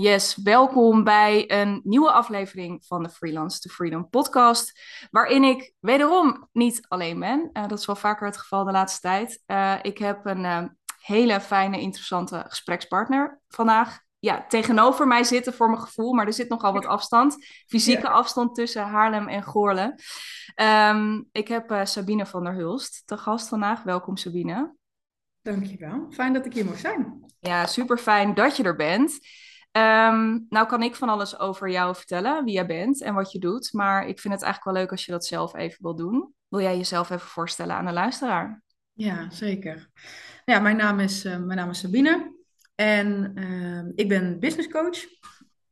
Yes, welkom bij een nieuwe aflevering van de Freelance to Freedom podcast, waarin ik wederom niet alleen ben. Uh, dat is wel vaker het geval de laatste tijd. Uh, ik heb een uh, hele fijne, interessante gesprekspartner vandaag. Ja, tegenover mij zitten voor mijn gevoel, maar er zit nogal wat afstand. Fysieke afstand tussen Haarlem en Goorlen. Um, ik heb Sabine van der Hulst te gast vandaag. Welkom Sabine. Dankjewel. Fijn dat ik hier mag zijn. Ja, super fijn dat je er bent. Um, nou kan ik van alles over jou vertellen, wie jij bent en wat je doet. Maar ik vind het eigenlijk wel leuk als je dat zelf even wil doen. Wil jij jezelf even voorstellen aan de luisteraar? Ja, zeker. Ja, mijn naam is, uh, mijn naam is Sabine en uh, ik ben business coach.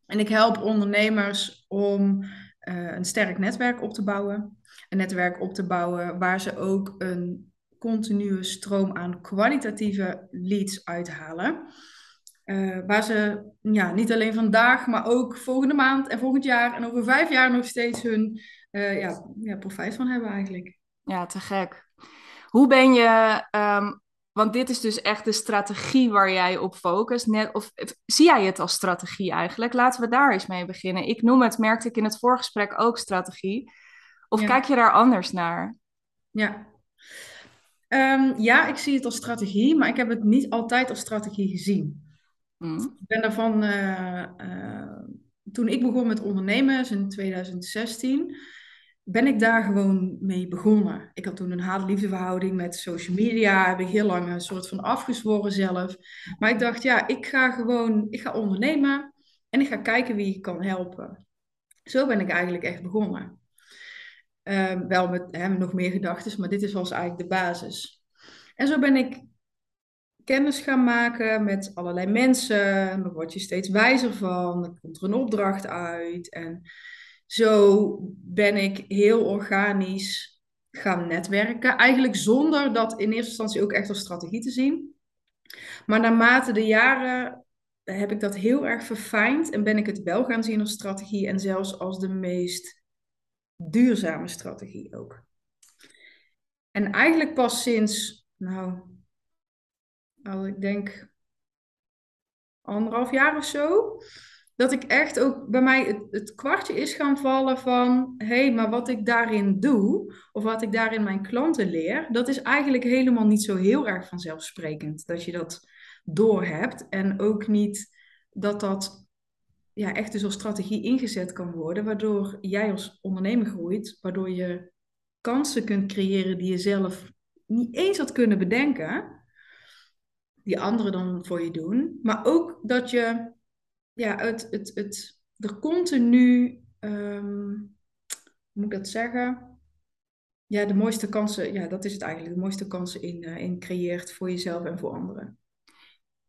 En ik help ondernemers om uh, een sterk netwerk op te bouwen. Een netwerk op te bouwen waar ze ook een continue stroom aan kwalitatieve leads uithalen. Uh, waar ze ja, niet alleen vandaag, maar ook volgende maand en volgend jaar en over vijf jaar nog steeds hun uh, ja, ja, profijt van hebben eigenlijk. Ja, te gek. Hoe ben je, um, want dit is dus echt de strategie waar jij op focust. Net, of zie jij het als strategie eigenlijk? Laten we daar eens mee beginnen. Ik noem het, merkte ik in het voorgesprek ook strategie. Of ja. kijk je daar anders naar? Ja. Um, ja, ik zie het als strategie, maar ik heb het niet altijd als strategie gezien. Mm. Ik ben daarvan, uh, uh, toen ik begon met ondernemen, dus in 2016, ben ik daar gewoon mee begonnen. Ik had toen een haat-liefde verhouding met social media, heb ik heel lang een soort van afgezworen zelf. Maar ik dacht, ja, ik ga gewoon, ik ga ondernemen en ik ga kijken wie ik kan helpen. Zo ben ik eigenlijk echt begonnen. Uh, wel met hè, nog meer gedachten, maar dit was eigenlijk de basis. En zo ben ik kennis gaan maken met allerlei mensen. Daar word je steeds wijzer van. Er komt er een opdracht uit. En zo ben ik heel organisch gaan netwerken. Eigenlijk zonder dat in eerste instantie ook echt als strategie te zien. Maar naarmate de jaren heb ik dat heel erg verfijnd en ben ik het wel gaan zien als strategie en zelfs als de meest duurzame strategie ook. En eigenlijk pas sinds, nou, al ik denk anderhalf jaar of zo, dat ik echt ook bij mij het, kwartje is gaan vallen van, hé, hey, maar wat ik daarin doe, of wat ik daarin mijn klanten leer, dat is eigenlijk helemaal niet zo heel erg vanzelfsprekend dat je dat doorhebt. En ook niet dat dat ja, echt dus als strategie ingezet kan worden, waardoor jij als ondernemer groeit, waardoor je kansen kunt creëren die je zelf niet eens had kunnen bedenken die anderen dan voor je doen. Maar ook dat je ja, het, het, het, er continu, um, hoe moet ik dat zeggen? Ja, de mooiste kansen, ja, dat is het eigenlijk, de mooiste kansen in, uh, in creëert voor jezelf en voor anderen.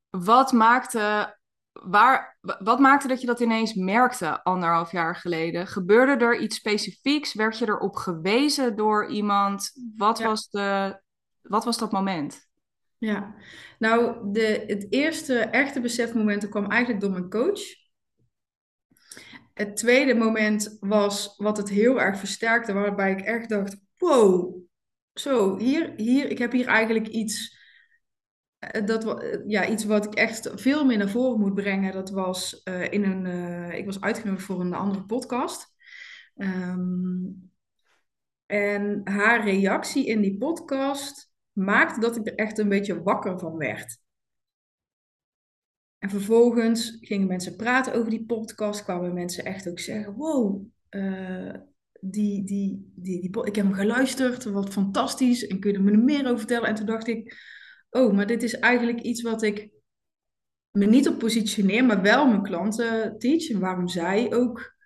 Wat maakte, waar, wat maakte dat je dat ineens merkte anderhalf jaar geleden? Gebeurde er iets specifieks? Werd je erop gewezen door iemand? Wat, ja. was, de, wat was dat moment? Ja, nou, de, het eerste echte besefmoment kwam eigenlijk door mijn coach. Het tweede moment was wat het heel erg versterkte, waarbij ik echt dacht: wow, zo, hier, hier, ik heb hier eigenlijk iets, eh, dat, ja, iets wat ik echt veel meer naar voren moet brengen. Dat was uh, in een, ik was uitgenodigd voor een andere podcast. Um, en haar reactie in die podcast maakte dat ik er echt een beetje wakker van werd. En vervolgens gingen mensen praten over die podcast, kwamen mensen echt ook zeggen: Wow, uh, die, die, die, die, ik heb hem geluisterd, wat fantastisch, en kun je er me meer over vertellen? En toen dacht ik: Oh, maar dit is eigenlijk iets wat ik me niet op positioneer, maar wel mijn klanten teach. En waarom zij ook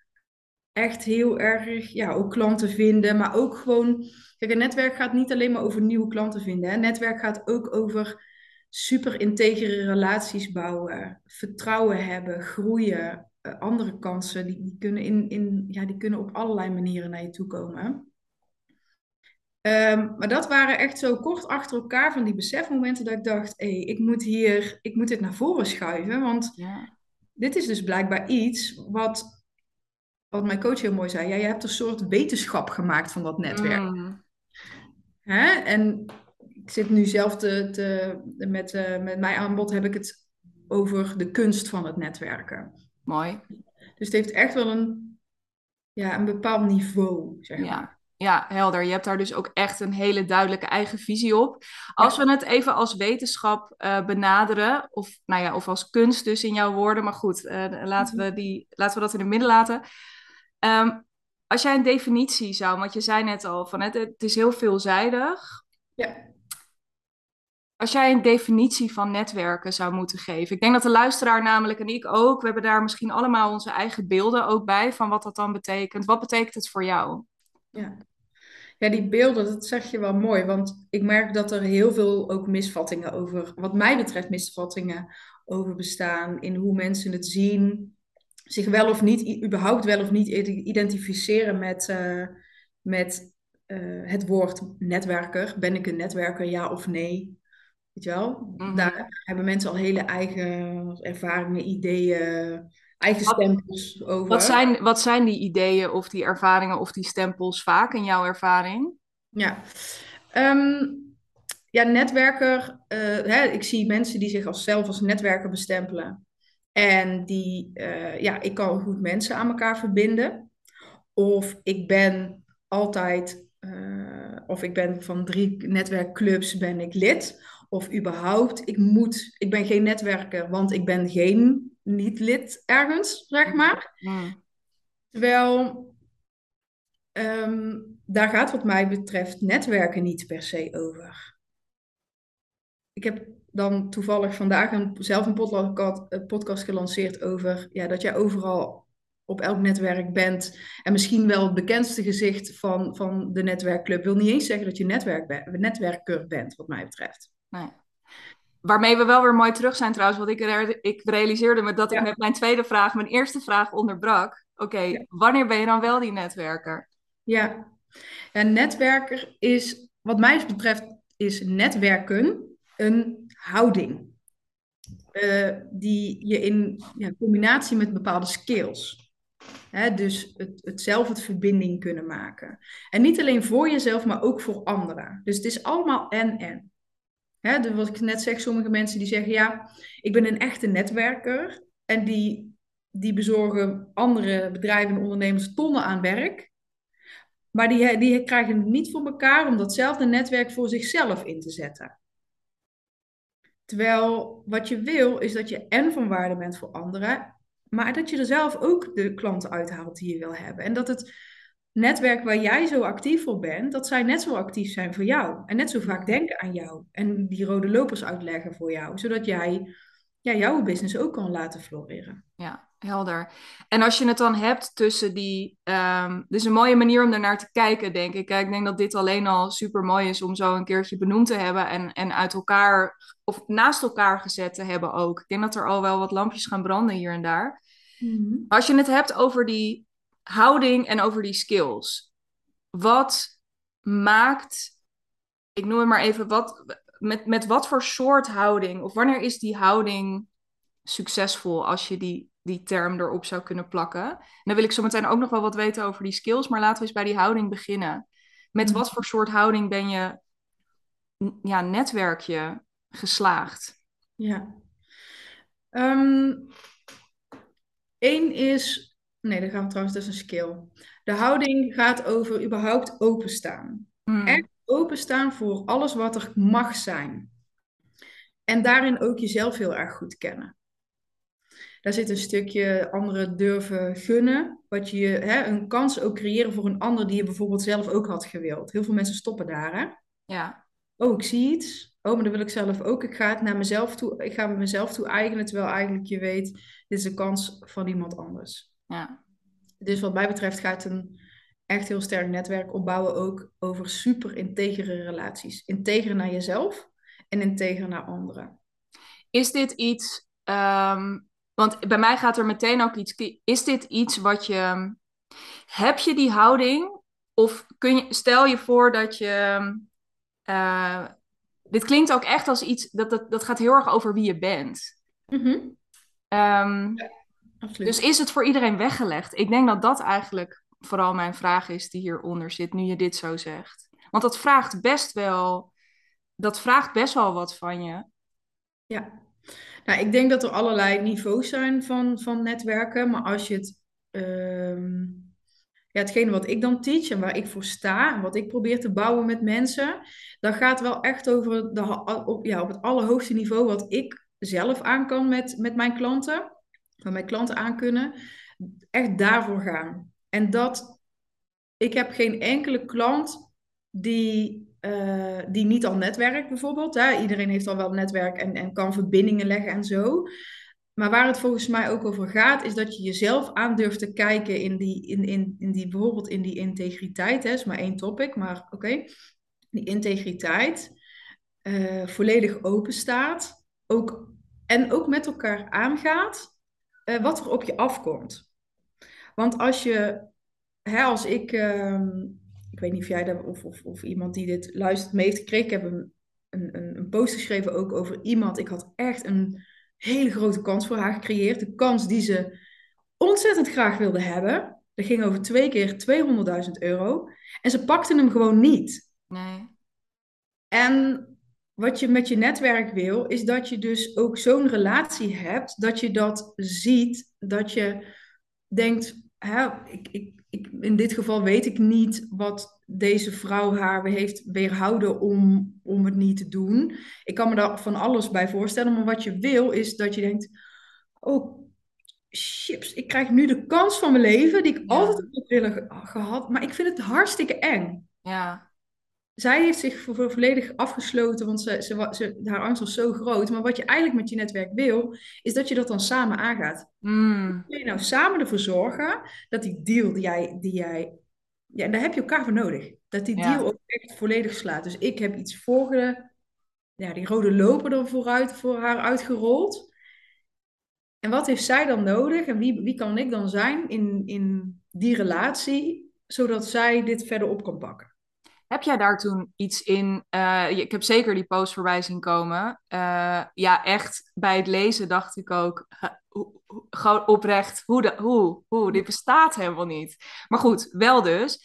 echt heel erg, ja, ook klanten vinden, maar ook gewoon Kijk, een netwerk gaat niet alleen maar over nieuwe klanten vinden. Een netwerk gaat ook over super integere relaties bouwen, vertrouwen hebben, groeien, uh, andere kansen. Die, die, kunnen in, in, ja, die kunnen op allerlei manieren naar je toe komen. Um, maar dat waren echt zo kort achter elkaar van die besefmomenten dat ik dacht, hé, hey, ik moet hier, ik moet dit naar voren schuiven, want ja. dit is dus blijkbaar iets wat, wat mijn coach heel mooi zei. Ja, je hebt een soort wetenschap gemaakt van dat netwerk. Mm. Hè? En ik zit nu zelf te, te, met, uh, met mijn aanbod heb ik het over de kunst van het netwerken. Mooi. Dus het heeft echt wel een, ja, een bepaald niveau, zeg Ja. maar. Ja, helder. Je hebt daar dus ook echt een hele duidelijke eigen visie op. Als we het even als wetenschap eh, benaderen, of, nou ja, of als kunst dus in jouw woorden, maar goed, eh, laten, we die, laten we dat in het midden laten. Ehm, als jij een definitie zou, want je zei net al, van het, het is heel veelzijdig. Ja. Als jij een definitie van netwerken zou moeten geven. Ik denk dat de luisteraar namelijk en ik ook, we hebben daar misschien allemaal onze eigen beelden ook bij van wat dat dan betekent. Wat betekent het voor jou? Ja. Ja, die beelden, dat zeg je wel mooi. Want ik merk dat er heel veel ook misvattingen over, wat mij betreft, misvattingen over bestaan. In hoe mensen het zien, zich wel of niet, überhaupt wel of niet identificeren met, uh, met uh, het woord netwerker. Ben ik een netwerker, ja of nee? Weet je wel? Mhm. Daar hebben mensen al hele eigen ervaringen, ideeën, eigen Wat- stempels over. Wat zijn, wat zijn die ideeën of die ervaringen of die stempels vaak in jouw ervaring? Ja. Ehm, ja, netwerker. eh, hè, ik zie mensen die zich als zelf als netwerker bestempelen. En die, eh, ja, ik kan goed mensen aan elkaar verbinden. Of ik ben altijd, eh, of ik ben van drie netwerkclubs ben ik lid. Of überhaupt, ik moet, ik ben geen netwerker, want ik ben geen niet lid ergens, zeg maar. Hmm. Terwijl ehm, daar gaat wat mij betreft netwerken niet per se over. Ik heb dan toevallig vandaag een, zelf een podcast, een podcast gelanceerd over ja, dat jij overal op elk netwerk bent. En misschien wel het bekendste gezicht van, van de netwerkclub. Wil niet eens zeggen dat je netwerk ben- netwerker bent, wat mij betreft. Nee. Waarmee we wel weer mooi terug zijn trouwens, want ik, re- ik realiseerde me dat ik met mijn tweede vraag mijn eerste vraag onderbrak. Oké, Ja. wanneer ben je dan wel die netwerker? Ja, en netwerker is, wat mij betreft, is netwerken een houding. Eh, die je in ja, combinatie met bepaalde skills. Hè, dus het, het zelf het verbinding kunnen maken. En niet alleen voor jezelf, maar ook voor anderen. Dus het is allemaal en-en. Hè, dus wat ik net zeg, sommige mensen die zeggen, ja, ik ben een echte netwerker. En die, die bezorgen andere bedrijven en ondernemers tonnen aan werk. Maar die, die krijgen het niet voor elkaar om datzelfde netwerk voor zichzelf in te zetten. Terwijl wat je wil is dat je en van waarde bent voor anderen, maar dat je er zelf ook de klanten uithaalt die je wil hebben. En dat het netwerk waar jij zo actief voor bent, dat zij net zo actief zijn voor jou. En net zo vaak denken aan jou. En die rode lopers uitleggen voor jou. Zodat jij ja, jouw business ook kan laten floreren. Ja, helder. En als je het dan hebt tussen die. ehm dit is een mooie manier om ernaar te kijken, denk ik. Ik denk dat dit alleen al super mooi is om zo een keertje benoemd te hebben en, en uit elkaar of naast elkaar gezet te hebben ook. Ik denk dat er al wel wat lampjes gaan branden hier en daar. Maar als je het hebt over die houding en over die skills, wat maakt, ik noem het maar even, wat, met, met wat voor soort houding, of wanneer is die houding succesvol als je die, die term erop zou kunnen plakken? En dan wil ik zo meteen ook nog wel wat weten over die skills, maar laten we eens bij die houding beginnen. Met Mhm. wat voor soort houding ben je, ja, netwerkje geslaagd? Ja. Eén is, nee, dat gaan we trouwens, dat is een skill. De houding gaat over überhaupt openstaan. Hmm, Echt openstaan voor alles wat er mag zijn. En daarin ook jezelf heel erg goed kennen. Daar zit een stukje anderen durven gunnen. Wat je, hè, een kans ook creëren voor een ander die je bijvoorbeeld zelf ook had gewild. Heel veel mensen stoppen daar. Hè? ja, Oh, ik zie iets. Oh, maar dat wil ik zelf ook. Ik ga het naar mezelf toe. Ik ga het mezelf toe eigenen. Terwijl eigenlijk je weet, dit is een kans van iemand anders. ja, Dus wat mij betreft gaat een echt heel sterk netwerk opbouwen ook over super integere relaties. Integer naar jezelf en integer naar anderen. Is dit iets, ehm, want bij mij gaat er meteen ook iets, is dit iets wat je, heb je die houding? Of kun je, stel je voor dat je, eh, dit klinkt ook echt als iets, dat, dat, dat gaat heel erg over wie je bent. Ehm, Absoluut. dus is het voor iedereen weggelegd? Ik denk dat dat eigenlijk vooral mijn vraag is die hieronder zit, nu je dit zo zegt. Want dat vraagt best wel, dat vraagt best wel wat van je. Ja. Nou, ik denk dat er allerlei niveaus zijn van, van netwerken, maar als je het, ehm, ja, hetgene wat ik dan teach en waar ik voor sta en wat ik probeer te bouwen met mensen, dan gaat wel echt over de, op, ja, op het allerhoogste niveau wat ik zelf aan kan met, met mijn klanten, waar mijn klanten aan kunnen, echt daarvoor gaan. En dat, ik heb geen enkele klant die uh, die niet al netwerkt bijvoorbeeld. Hè? Iedereen heeft al wel netwerk en, en kan verbindingen leggen en zo. Maar waar het volgens mij ook over gaat, is dat je jezelf aan durft te kijken in die, in, in, in die bijvoorbeeld in die integriteit. Hè? is maar één topic, maar oké. Die integriteit uh, volledig open staat. Ook, en ook met elkaar aangaat uh, wat er op je afkomt. Want als je, hè, als ik. Uh, ik weet niet of jij daar, of, of, of iemand die dit luistert mee heeft gekregen. Ik heb een, een, een post geschreven ook over iemand. Ik had echt een hele grote kans voor haar gecreëerd. De kans die ze ontzettend graag wilde hebben. Dat ging over twee keer 200.000 euro. En ze pakte hem gewoon niet. Nee. En wat je met je netwerk wil, is dat je dus ook zo'n relatie hebt, dat je dat ziet, dat je denkt, hè, ik, ik, ik, in dit geval weet ik niet wat deze vrouw haar heeft weerhouden om, om het niet te doen. Ik kan me daar van alles bij voorstellen, maar wat je wil is dat je denkt, oh chips, ik krijg nu de kans van mijn leven die ik altijd heb willen gehad, maar ik vind het hartstikke eng. Ja zij heeft zich volledig afgesloten, want ze, ze, ze, haar angst was zo groot. Maar wat je eigenlijk met je netwerk wil, is dat je dat dan samen aangaat. Mm. Kun je nou samen ervoor zorgen dat die deal die jij, die jij ja, daar heb je elkaar voor nodig. Dat die deal ook echt volledig slaat. Dus ik heb iets volgen, ja, die rode loper er vooruit, voor haar uitgerold. En wat heeft zij dan nodig? En wie, wie kan ik dan zijn in, in die relatie, zodat zij dit verder op kan pakken? Heb jij daar toen iets in? Uh, ik heb zeker die post voorbij zien komen. Uh, ja, echt bij het lezen dacht ik ook, gewoon oprecht, hoe, de, hoe, hoe, dit bestaat helemaal niet. Maar goed, wel dus.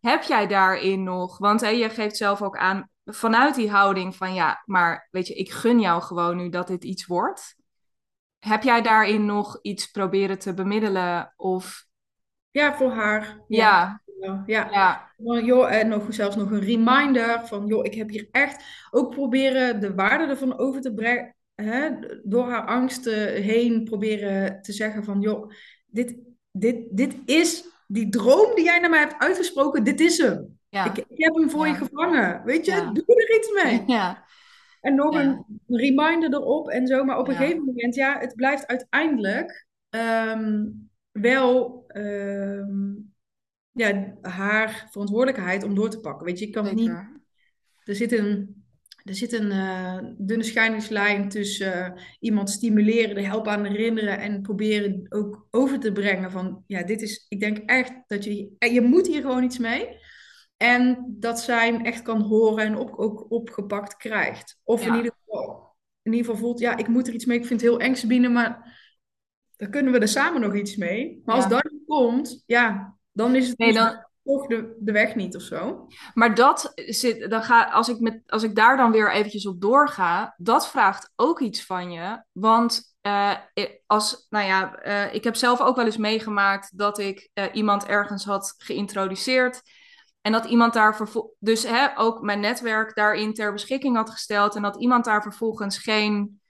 Heb jij daarin nog, want je geeft zelf ook aan, vanuit die houding van ja, maar weet je, ik gun jou gewoon nu dat dit iets wordt. Heb jij daarin nog iets proberen te bemiddelen of... Ja, voor haar. ja. Ja. Ja. Joh, en nog, zelfs nog een reminder van, joh, ik heb hier echt ook proberen de waarde ervan over te brengen. Hè, door haar angsten heen proberen te zeggen van, joh, dit, dit, dit is die droom die jij naar mij hebt uitgesproken, dit is hem. Ja. Ik, ik, heb hem voor je gevangen. Weet je, doe er iets mee. Ja. En nog een reminder erop en zo. Maar op een gegeven moment, ja, het blijft uiteindelijk um, wel um, ja, haar verantwoordelijkheid om door te pakken. Weet je, ik kan niet. Er zit een, er zit een uh, dunne scheidingslijn tussen uh, iemand stimuleren, er helpen aan herinneren en proberen ook over te brengen van, ja, dit is, ik denk echt dat je, je moet hier gewoon iets mee. En dat zij hem echt kan horen en op, ook opgepakt krijgt. Of in, ieder geval, in ieder geval voelt, ja, ik moet er iets mee, ik vind het heel eng, Sabine, maar dan kunnen we er samen nog iets mee. Maar als dat komt, ja, dan is het nee, dan... toch de, de weg niet of zo. Maar dat zit, dan ga, als, ik met, als ik daar dan weer eventjes op doorga, dat vraagt ook iets van je. Want uh, als, nou ja, uh, ik heb zelf ook wel eens meegemaakt dat ik uh, iemand ergens had geïntroduceerd. En dat iemand daar dus hè, ook mijn netwerk daarin ter beschikking had gesteld. En dat iemand daar vervolgens geen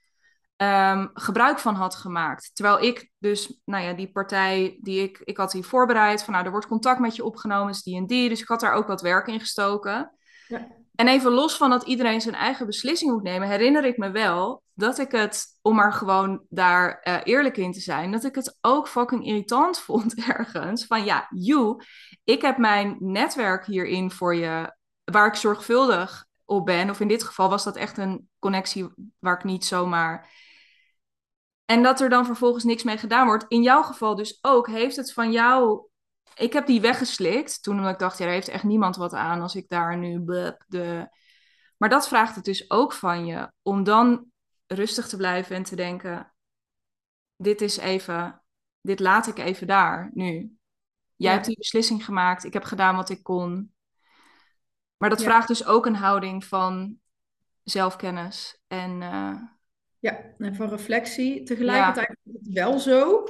um, gebruik van had gemaakt. Terwijl ik dus, nou ja, die partij die ik, ik had hier voorbereid, van nou, er wordt contact met je opgenomen, is die en die. Dus ik had daar ook wat werk in gestoken. Ja. En even los van dat iedereen zijn eigen beslissing moet nemen, herinner ik me wel dat ik het, om maar gewoon daar uh, eerlijk in te zijn, dat ik het ook fucking irritant vond ergens. Van ja, you, ik heb mijn netwerk hierin voor je, waar ik zorgvuldig op ben. Of in dit geval was dat echt een connectie waar ik niet zomaar en dat er dan vervolgens niks mee gedaan wordt. In jouw geval dus ook. Heeft het van jou. Ik heb die weggeslikt. Toen omdat ik dacht, ja, er heeft echt niemand wat aan als ik daar nu. De... Maar dat vraagt het dus ook van je. Om dan rustig te blijven en te denken: dit is even. Dit laat ik even daar nu. Jij hebt die beslissing gemaakt. Ik heb gedaan wat ik kon. Maar dat vraagt dus ook een houding van zelfkennis en. Uh, Ja, en van reflectie. Tegelijkertijd is het wel zo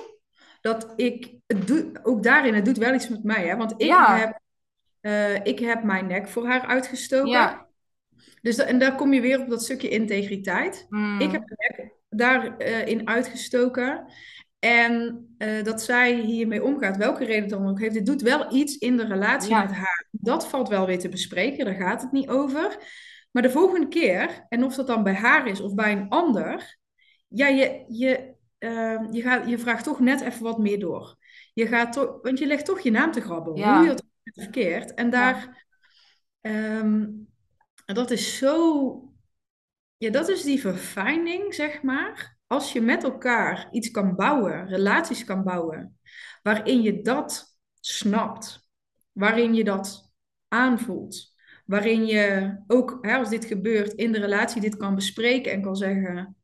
dat ik, het doe, ook daarin, het doet wel iets met mij. Hè? Want ik, heb, uh, ik heb mijn nek voor haar uitgestoken. Ja. Dus en daar kom je weer op dat stukje integriteit. Hmm. Ik heb de nek daarin uh, uitgestoken. En uh, dat zij hiermee omgaat, welke reden dan ook heeft, dit doet wel iets in de relatie met haar. Dat valt wel weer te bespreken, daar gaat het niet over. Maar de volgende keer, en of dat dan bij haar is of bij een ander, ja, je, je, uh, je, gaat, je vraagt toch net even wat meer door. Je gaat toch, want je legt toch je naam te grabbelen. Ja. Hoe je dat verkeerd. En daar, ja. um, dat is zo, ja, dat is die verfijning, zeg maar. Als je met elkaar iets kan bouwen, relaties kan bouwen, waarin je dat snapt, waarin je dat aanvoelt waarin je ook, hè, als dit gebeurt, in de relatie dit kan bespreken en kan zeggen: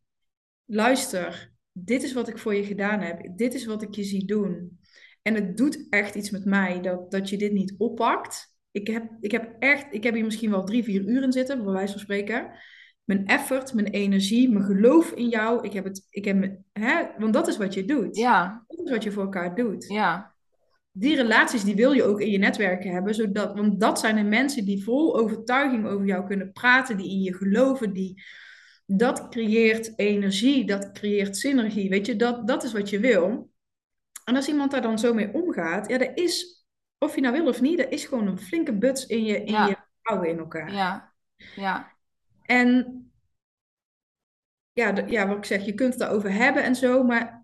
luister, dit is wat ik voor je gedaan heb, dit is wat ik je zie doen. En het doet echt iets met mij dat, dat je dit niet oppakt. Ik heb, ik heb echt, ik heb hier misschien wel drie, vier uur in zitten, bij wijze van spreken. Mijn effort, mijn energie, mijn geloof in jou. Ik heb het, ik heb, hè, want dat is wat je doet. Ja. Dat is wat je voor elkaar doet. Ja die relaties die wil je ook in je netwerken hebben, zodat, want dat zijn de mensen die vol overtuiging over jou kunnen praten, die in je geloven, die, dat creëert energie, dat creëert synergie, weet je, dat, dat is wat je wil. En als iemand daar dan zo mee omgaat, ja, er is, of je nou wil of niet, er is gewoon een flinke buts in je, in je houden in elkaar. Ja, ja. En ja, ja, wat ik zeg, je kunt het daarover hebben en zo, maar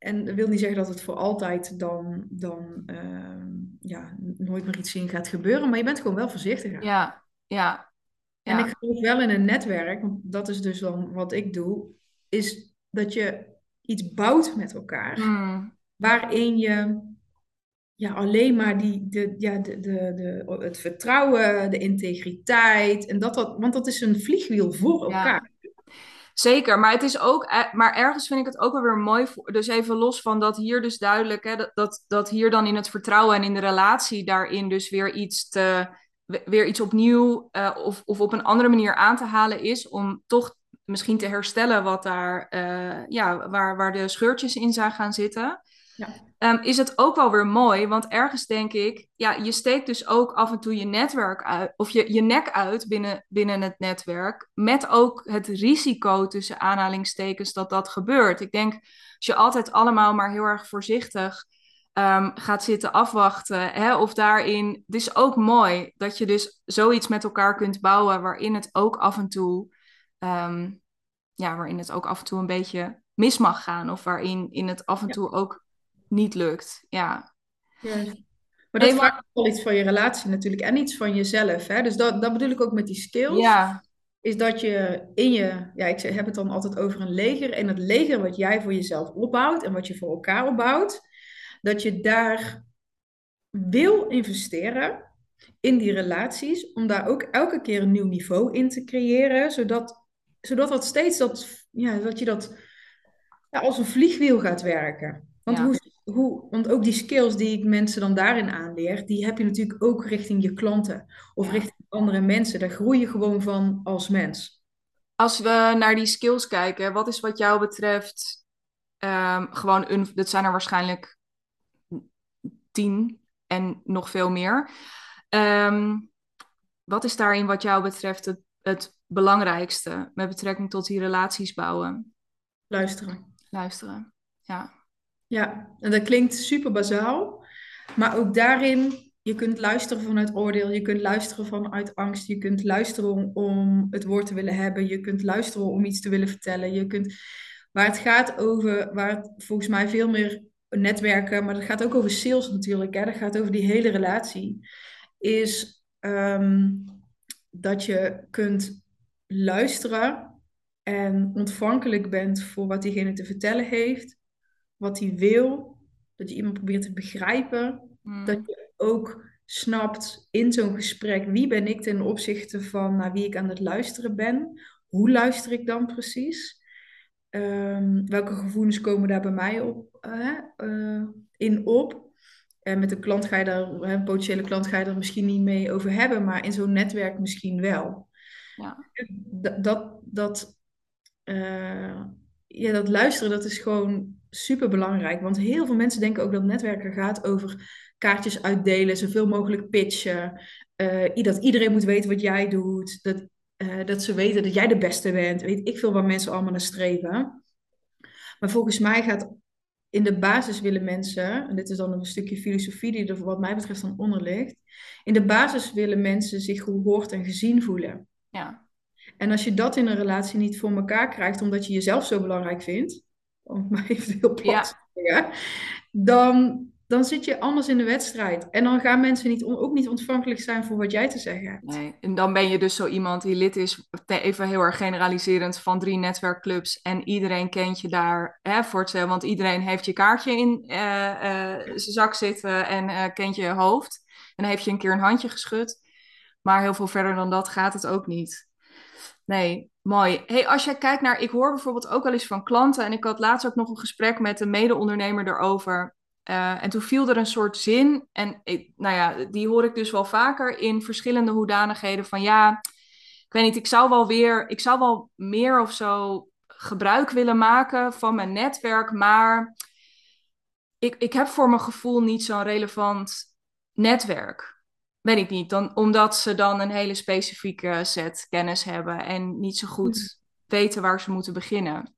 en dat wil niet zeggen dat het voor altijd dan, dan uh, ja, nooit meer iets in gaat gebeuren, maar je bent gewoon wel voorzichtiger. Ja, ja. ja. En ik geloof wel in een netwerk, want dat is dus dan wat ik doe, is dat je iets bouwt met elkaar, hmm. waarin je ja, alleen maar die, de, ja, de, de, de, het vertrouwen, de integriteit, en dat, dat, want dat is een vliegwiel voor elkaar. Zeker, maar het is ook, eh, maar ergens vind ik het ook wel weer mooi. Dus even los van dat hier dus duidelijk, hè, dat, dat, dat hier dan in het vertrouwen en in de relatie daarin dus weer iets te, weer iets opnieuw uh, of, of op een andere manier aan te halen is om toch misschien te herstellen wat daar, uh, ja, waar, waar de scheurtjes in zijn gaan zitten. Ja. Um, is het ook wel weer mooi, want ergens denk ik, ja, je steekt dus ook af en toe je netwerk uit, of je, je nek uit binnen, binnen het netwerk, met ook het risico tussen aanhalingstekens dat dat gebeurt. Ik denk, als je altijd allemaal maar heel erg voorzichtig um, gaat zitten afwachten, hè, of daarin, het is ook mooi dat je dus zoiets met elkaar kunt bouwen waarin het ook af en toe, um, ja, waarin het ook af en toe een beetje mis mag gaan, of waarin in het af en toe ook niet lukt. Ja. ja. Maar dat vraagt wel iets van je relatie natuurlijk en iets van jezelf. Hè? Dus dat, dat bedoel ik ook met die skills. Ja. Is dat je in je, ja, ik heb het dan altijd over een leger. En het leger wat jij voor jezelf opbouwt en wat je voor elkaar opbouwt, dat je daar wil investeren in die relaties, om daar ook elke keer een nieuw niveau in te creëren, zodat, zodat dat steeds dat, ja, dat je dat ja, als een vliegwiel gaat werken. Want hoe hoe, want ook die skills die ik mensen dan daarin aanleer, die heb je natuurlijk ook richting je klanten of richting andere mensen. Daar groei je gewoon van als mens. Als we naar die skills kijken, wat is wat jou betreft um, gewoon een, dat zijn er waarschijnlijk tien en nog veel meer. Um, wat is daarin wat jou betreft het, het belangrijkste met betrekking tot die relaties bouwen? Luisteren. Luisteren, ja. Ja, en dat klinkt super bazaal, maar ook daarin, je kunt luisteren vanuit oordeel, je kunt luisteren vanuit angst, je kunt luisteren om, het woord te willen hebben, je kunt luisteren om iets te willen vertellen, je kunt, waar het gaat over, waar het volgens mij veel meer netwerken, maar dat gaat ook over sales natuurlijk, hè, dat gaat over die hele relatie, is ehm, dat je kunt luisteren en ontvankelijk bent voor wat diegene te vertellen heeft wat hij wil. Dat je iemand probeert te begrijpen. Hmm. Dat je ook snapt in zo'n gesprek wie ben ik ten opzichte van naar wie ik aan het luisteren ben. Hoe luister ik dan precies? Um, welke gevoelens komen daar bij mij op, uh, in op? En met een klant ga je daar, een potentiële klant ga je er misschien niet mee over hebben, maar in zo'n netwerk misschien wel. Ja. Dat, dat, dat ja, dat luisteren, dat is gewoon super belangrijk. Want heel veel mensen denken ook dat netwerken gaat over kaartjes uitdelen, zoveel mogelijk pitchen. dat iedereen moet weten wat jij doet. Dat, dat ze weten dat jij de beste bent. Weet ik veel waar mensen allemaal naar streven. Maar volgens mij gaat in de basis willen mensen, en dit is dan een stukje filosofie die er wat mij betreft dan onder ligt. In de basis willen mensen zich gehoord en gezien voelen. Ja. En als je dat in een relatie niet voor elkaar krijgt, omdat je jezelf zo belangrijk vindt, om maar even heel plat te zeggen, dan dan zit je anders in de wedstrijd. En dan gaan mensen niet, ook niet ontvankelijk zijn voor wat jij te zeggen hebt. Nee, en dan ben je dus zo iemand die lid is, even heel erg generaliserend, van drie netwerkclubs. En iedereen kent je daar hè, voor het Want iedereen heeft je kaartje in uh, uh, zijn zak zitten en uh, kent je hoofd. En heeft je een keer een handje geschud. Maar heel veel verder dan dat gaat het ook niet. Nee, mooi. Hey, als jij kijkt naar, ik hoor bijvoorbeeld ook wel eens van klanten, en ik had laatst ook nog een gesprek met een mede-ondernemer erover. Uh, en toen viel er een soort zin, en ik, nou ja, die hoor ik dus wel vaker in verschillende hoedanigheden van ja, ik weet niet, ik zou wel weer, ik zou wel meer of zo gebruik willen maken van mijn netwerk, maar ik, ik heb voor mijn gevoel niet zo'n relevant netwerk. Weet ik niet, dan, omdat ze dan een hele specifieke set kennis hebben en niet zo goed hmm. weten waar ze moeten beginnen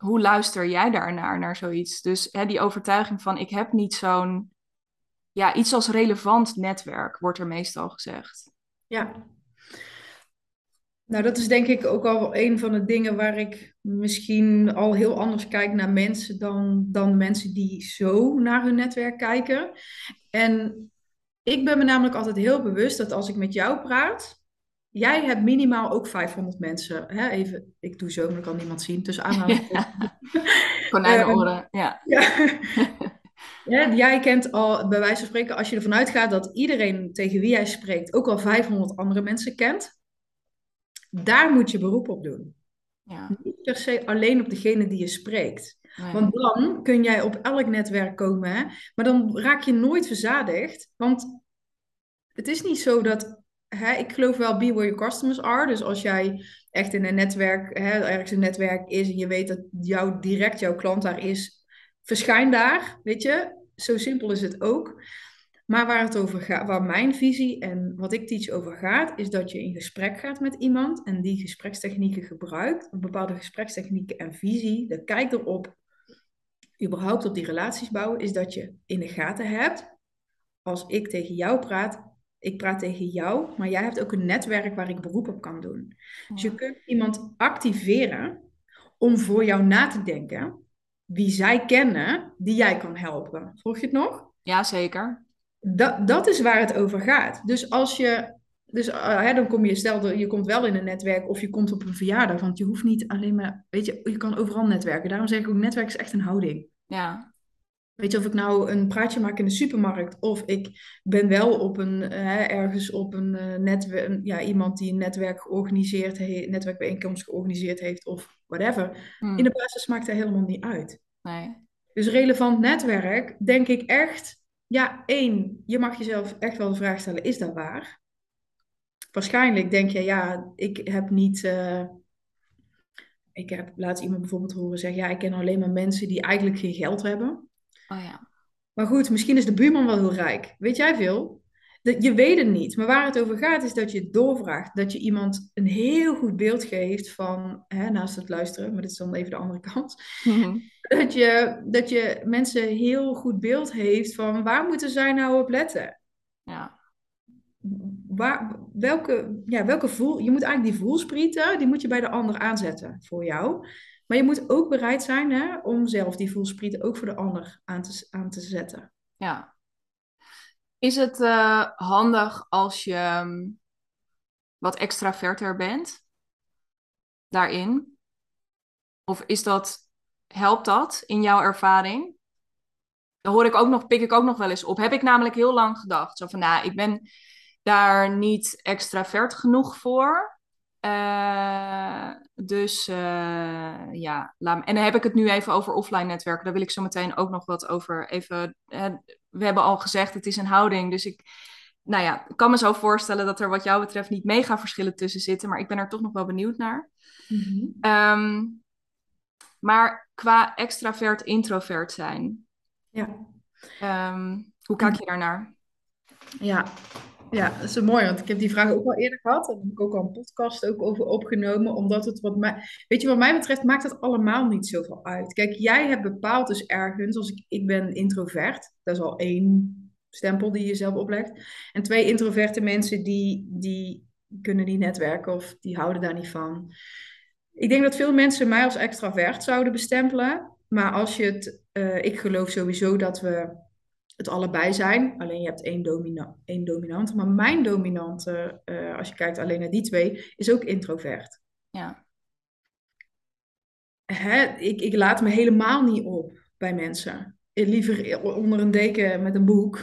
hoe luister jij daarnaar, naar zoiets? Dus hè, die overtuiging van ik heb niet zo'n, ja, iets als relevant netwerk, wordt er meestal gezegd. Ja. Nou, dat is denk ik ook al een van de dingen waar ik misschien al heel anders kijk naar mensen dan, dan mensen die zo naar hun netwerk kijken. En ik ben me namelijk altijd heel bewust dat als ik met jou praat, Jij hebt minimaal ook 500 mensen. Hè? Even, ik doe zo, maar dan kan niemand zien. Tussen aanhalingstekens. Ja. Konijnenoren, uh, ja. ja. Jij kent al, bij wijze van spreken, als je ervan uitgaat dat iedereen tegen wie jij spreekt ook al 500 andere mensen kent. Daar moet je beroep op doen. Ja. Niet per se alleen op degene die je spreekt. Want dan kun jij op elk netwerk komen, maar dan raak je nooit verzadigd. Want het is niet zo dat hè, ik geloof wel be where your customers are. Dus als jij echt in een netwerk, hè, ergens een netwerk is en je weet dat jou, direct jouw klant daar is, verschijn daar, weet je. Zo simpel is het ook. Maar waar het over gaat, waar mijn visie en wat ik teach over gaat, is dat je in gesprek gaat met iemand en die gesprekstechnieken gebruikt, bepaalde gesprekstechnieken en visie, de kijk erop, überhaupt op die relaties bouwen, is dat je in de gaten hebt, als ik tegen jou praat, ik praat tegen jou, maar jij hebt ook een netwerk waar ik beroep op kan doen. Dus je kunt iemand activeren om voor jou na te denken wie zij kennen die jij kan helpen. Volg je het nog? Ja, zeker. Dat, dat is waar het over gaat. Dus als je, dus uh, hè, dan kom je, stel je komt wel in een netwerk of je komt op een verjaardag, want je hoeft niet alleen maar, weet je, je kan overal netwerken. Daarom zeg ik ook, netwerk is echt een houding. Ja, Weet je, of ik nou een praatje maak in de supermarkt of ik ben wel op een, hè, ergens op een uh, netwerk, ja, iemand die een netwerk georganiseerd heeft, netwerkbijeenkomst georganiseerd heeft of whatever. Hmm. In de basis maakt dat helemaal niet uit. Nee. Dus relevant netwerk, denk ik echt, ja, één, je mag jezelf echt wel de vraag stellen, is dat waar? Waarschijnlijk denk je, ja, ik heb niet. Uh, ik heb laatst iemand bijvoorbeeld horen zeggen, ja, ik ken alleen maar mensen die eigenlijk geen geld hebben. Oh ja. Maar goed, misschien is de buurman wel heel rijk. Weet jij veel? je weet het niet. Maar waar het over gaat is dat je het doorvraagt. Dat je iemand een heel goed beeld geeft van, hè, naast het luisteren, maar dit is dan even de andere kant. Mhm. dat, je, dat je mensen heel goed beeld heeft van waar moeten zij nou op letten? Ja. Welke, ja, welke voel, je moet eigenlijk die voelsprieten, die moet je bij de ander aanzetten voor jou. Maar je moet ook bereid zijn hè, om zelf die voelsprieten ook voor de ander aan te, aan te zetten. Ja. Is het uh, handig als je um, wat extraverter bent daarin? Of is dat, helpt dat in jouw ervaring? Daar hoor ik ook nog, pik ik ook nog wel eens op. Heb ik namelijk heel lang gedacht. Zo van, nou, ik ben daar niet extravert genoeg voor. Uh, dus uh, ja, laat, en dan heb ik het nu even over offline netwerken. Daar wil ik zo meteen ook nog wat over even. Uh, we hebben al gezegd, het is een houding. Dus ik nou ja, ik kan me zo voorstellen dat er wat jou betreft niet mega verschillen tussen zitten, maar ik ben er toch nog wel benieuwd naar. Mhm. Ehm, maar qua extravert-introvert zijn, ja. Ehm, hoe kijk je daarnaar? Ja, ja, dat is mooi, want ik heb die vraag ook al eerder gehad. En heb ik ook al een podcast ook over opgenomen. Omdat het wat mij... Weet je, wat mij betreft maakt het allemaal niet zoveel uit. Kijk, jij hebt bepaald dus ergens, als ik, ik ben introvert. Dat is al één stempel die je zelf oplegt. En twee introverte mensen die, die kunnen niet netwerken of die houden daar niet van. Ik denk dat veel mensen mij als extravert zouden bestempelen. Maar als je het, uh, ik geloof sowieso dat we het allebei zijn. Alleen je hebt één, domina één dominante. Maar mijn dominante, uh, als je kijkt alleen naar die twee, is ook introvert. Ja. Hè? Ik, ik laat me helemaal niet op bij mensen. Liever onder een deken met een boek.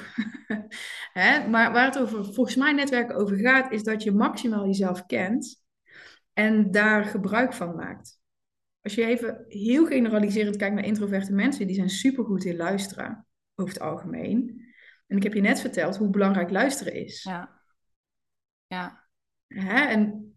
Hè? Maar waar het over, volgens mij netwerken over gaat, is dat je maximaal jezelf kent en daar gebruik van maakt. Als je even heel generaliserend kijkt naar introverte mensen, die zijn supergoed in luisteren over het algemeen. En ik heb je net verteld hoe belangrijk luisteren is. Ja. Ja. Hè? En,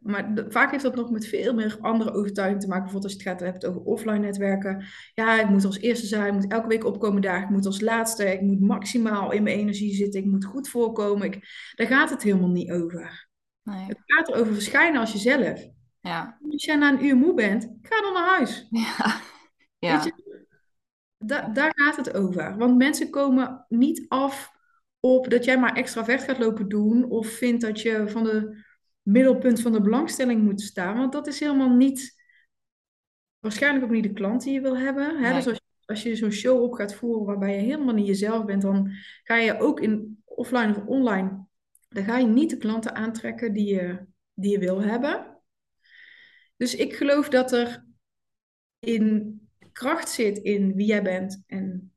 maar vaak heeft dat nog met veel meer andere overtuigingen te maken. Bijvoorbeeld als je het gaat hebt over offline netwerken. Ja, ik moet als eerste zijn, ik moet elke week opkomen daar, ik moet als laatste, ik moet maximaal in mijn energie zitten, ik moet goed voorkomen. Ik, daar gaat het helemaal niet over. Nee. Het gaat erover verschijnen als jezelf. Ja. Als jij na een uur moe bent, ga dan naar huis. Ja. ja. Daar gaat het over. Want mensen komen niet af op dat jij maar extravert gaat lopen doen of vindt dat je van de middelpunt van de belangstelling moet staan. Want dat is helemaal niet, waarschijnlijk ook niet de klant die je wil hebben. Hè? Dus als, als je zo'n show op gaat voeren waarbij je helemaal niet jezelf bent, dan ga je ook in offline of online, dan ga je niet de klanten aantrekken die je, die je wil hebben. Dus ik geloof dat er in kracht zit in wie jij bent. En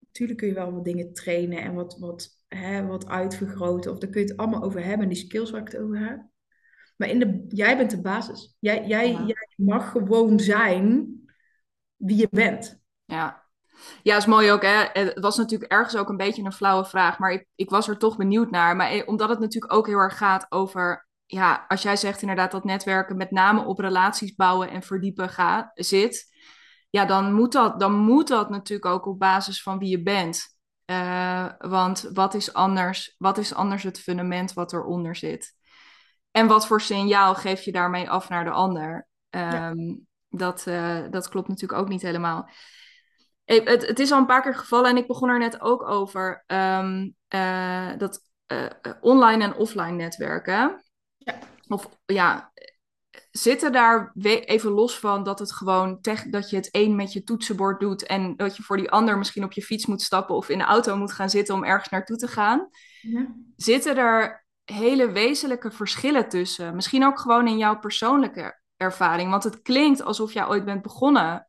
natuurlijk kun je wel wat dingen trainen en wat, wat, hè, wat uitvergroten. Of daar kun je het allemaal over hebben, die skills waar ik het over heb. Maar in de, jij bent de basis. Jij, jij, jij mag gewoon zijn wie je bent. Ja. Ja, is mooi ook. Hè? Het was natuurlijk ergens ook een beetje een flauwe vraag, maar ik, ik was er toch benieuwd naar. Maar eh, omdat het natuurlijk ook heel erg gaat over, ja, als jij zegt inderdaad dat netwerken met name op relaties bouwen en verdiepen gaat, zit, ja, dan moet, dat, dan moet dat natuurlijk ook op basis van wie je bent. Uh, want wat is, anders, wat is anders het fundament wat eronder zit? En wat voor signaal geef je daarmee af naar de ander? Um, dat, uh, dat klopt natuurlijk ook niet helemaal. Het, het, is al een paar keer gevallen en ik begon er net ook over. Um, uh, dat online en offline netwerken. Ja. Of ja, zitten daar even los van dat het gewoon dat je het een met je toetsenbord doet en dat je voor die ander misschien op je fiets moet stappen of in de auto moet gaan zitten om ergens naartoe te gaan. Ja. Zitten er hele wezenlijke verschillen tussen? Misschien ook gewoon in jouw persoonlijke ervaring, want het klinkt alsof jij ooit bent begonnen.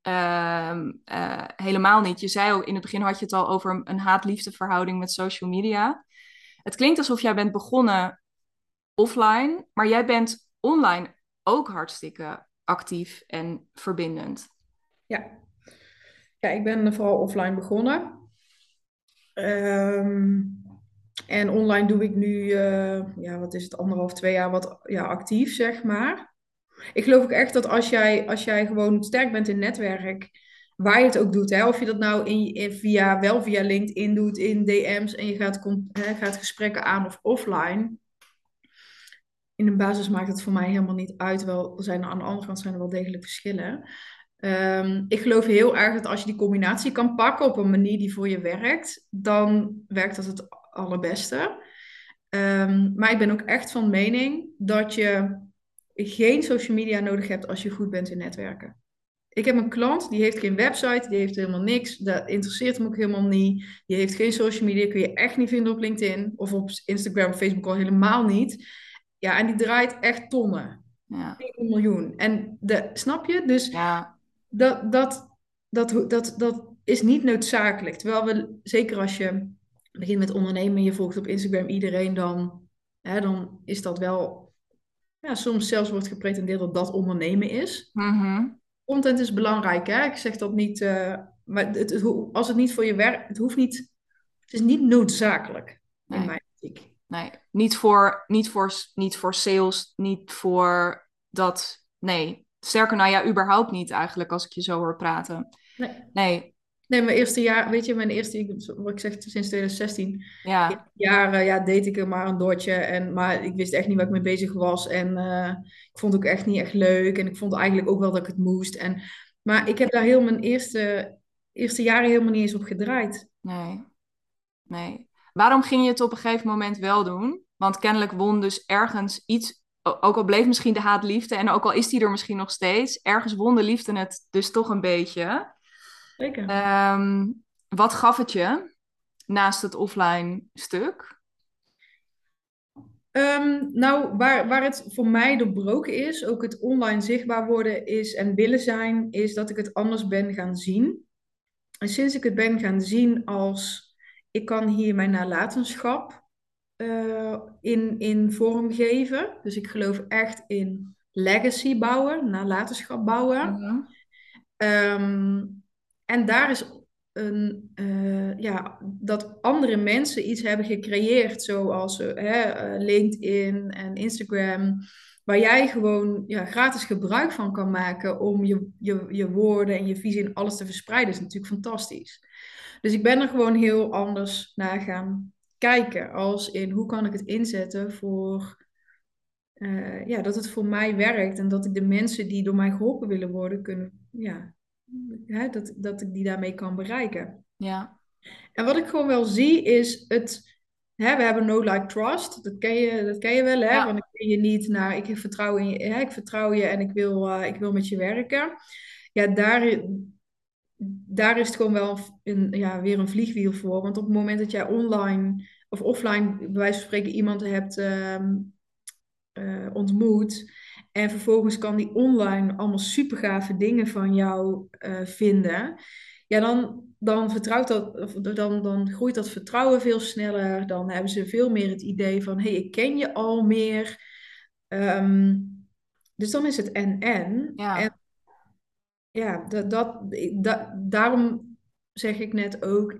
Ehm, eh, helemaal niet. Je zei ook in het begin had je het al over een haat-liefde verhouding met social media. Het klinkt alsof jij bent begonnen offline, maar jij bent online ook hartstikke actief en verbindend. Ja, ja ik ben vooral offline begonnen. Ehm, en online doe ik nu, uh, ja, wat is het, anderhalf, twee jaar wat ja, actief, zeg maar. Ik geloof ook echt dat als jij, als jij gewoon sterk bent in netwerk, waar je het ook doet, hè, of je dat nou in, in, via, wel via LinkedIn doet, in DM's en je gaat, hè, gaat gesprekken aan of offline, in de basis maakt het voor mij helemaal niet uit. Wel, er zijn aan de andere kant zijn er wel degelijk verschillen. Um, ik geloof heel erg dat als je die combinatie kan pakken op een manier die voor je werkt, dan werkt dat het allerbeste. Um, maar ik ben ook echt van mening dat je geen social media nodig hebt als je goed bent in netwerken. Ik heb een klant die heeft geen website, die heeft helemaal niks. Dat interesseert hem ook helemaal niet. Die heeft geen social media, kun je echt niet vinden op LinkedIn of op Instagram, Facebook al helemaal niet. Ja, en die draait echt tonnen. Ja. 1 miljoen. En de, snap je? Dus ja. dat, dat, dat, dat, dat is niet noodzakelijk. Terwijl we, zeker als je begint met ondernemen, je volgt op Instagram iedereen, dan, hè, dan is dat wel, ja, soms zelfs wordt gepretendeerd dat dat ondernemen is. Mm Content is belangrijk, hè? Ik zeg dat niet, uh, maar het, het, als het niet voor je werkt, het hoeft niet, het is niet noodzakelijk. Nee. In mijn optiek. Nee, niet voor, niet, voor, niet voor sales, niet voor dat. Nee, sterker nou ja, überhaupt niet eigenlijk als ik je zo hoor praten. Nee. Nee, Nee, mijn eerste jaar, weet je, mijn eerste, wat ik zeg, sinds 2016. ja, Jaren, ja, deed ik er maar een dotje. En, maar ik wist echt niet waar ik mee bezig was. En eh, ik vond het ook echt niet echt leuk. En ik vond eigenlijk ook wel dat ik het moest. En, maar ik heb daar heel mijn eerste, eerste jaren helemaal niet eens op gedraaid. nee, nee. Waarom ging je het op een gegeven moment wel doen? Want kennelijk won dus ergens iets, ook al bleef misschien de haat liefde en ook al is die er misschien nog steeds, ergens won de liefde het dus toch een beetje. Zeker. Ehm, wat gaf het je naast het offline stuk? Ehm, nou, waar, waar het voor mij doorbroken is, ook het online zichtbaar worden is en willen zijn, is dat ik het anders ben gaan zien. En sinds ik het ben gaan zien als ik kan hier mijn nalatenschap eh, in, in vorm geven. Dus ik geloof echt in legacy bouwen, nalatenschap bouwen. Ehm, en daar is eh, ja, dat andere mensen iets hebben gecreëerd, zoals eh, eh, LinkedIn en Instagram, waar jij gewoon ja, gratis gebruik van kan maken om je, je, je woorden en je visie en alles te verspreiden, is natuurlijk fantastisch. Dus ik ben er gewoon heel anders naar gaan kijken, als in hoe kan ik het inzetten voor ja, dat het voor mij werkt en dat ik de mensen die door mij geholpen willen worden, kunnen, ja, hè, dat, dat ik die daarmee kan bereiken. Ja, En wat ik gewoon wel zie is het, hè, we hebben no like trust, dat ken je, dat ken je wel, hè? Ja. Want ik ken je niet naar, ik vertrouw in je, hè, ik vertrouw je en ik wil, eh, ik wil met je werken. Ja, daar, daar is het gewoon wel een, ja, weer een vliegwiel voor. Want op het moment dat jij online of offline, bij wijze van spreken, iemand hebt ehm, eh, ontmoet. En vervolgens kan die online allemaal super gave dingen van jou eh, vinden. Ja, dan, dan, vertrouwt dat, dan, dan groeit dat vertrouwen veel sneller. Dan hebben ze veel meer het idee van: hé, hey, ik ken je al meer. Ehm, dus dan is het ja, En ja, dat, dat, da- daarom zeg ik net ook: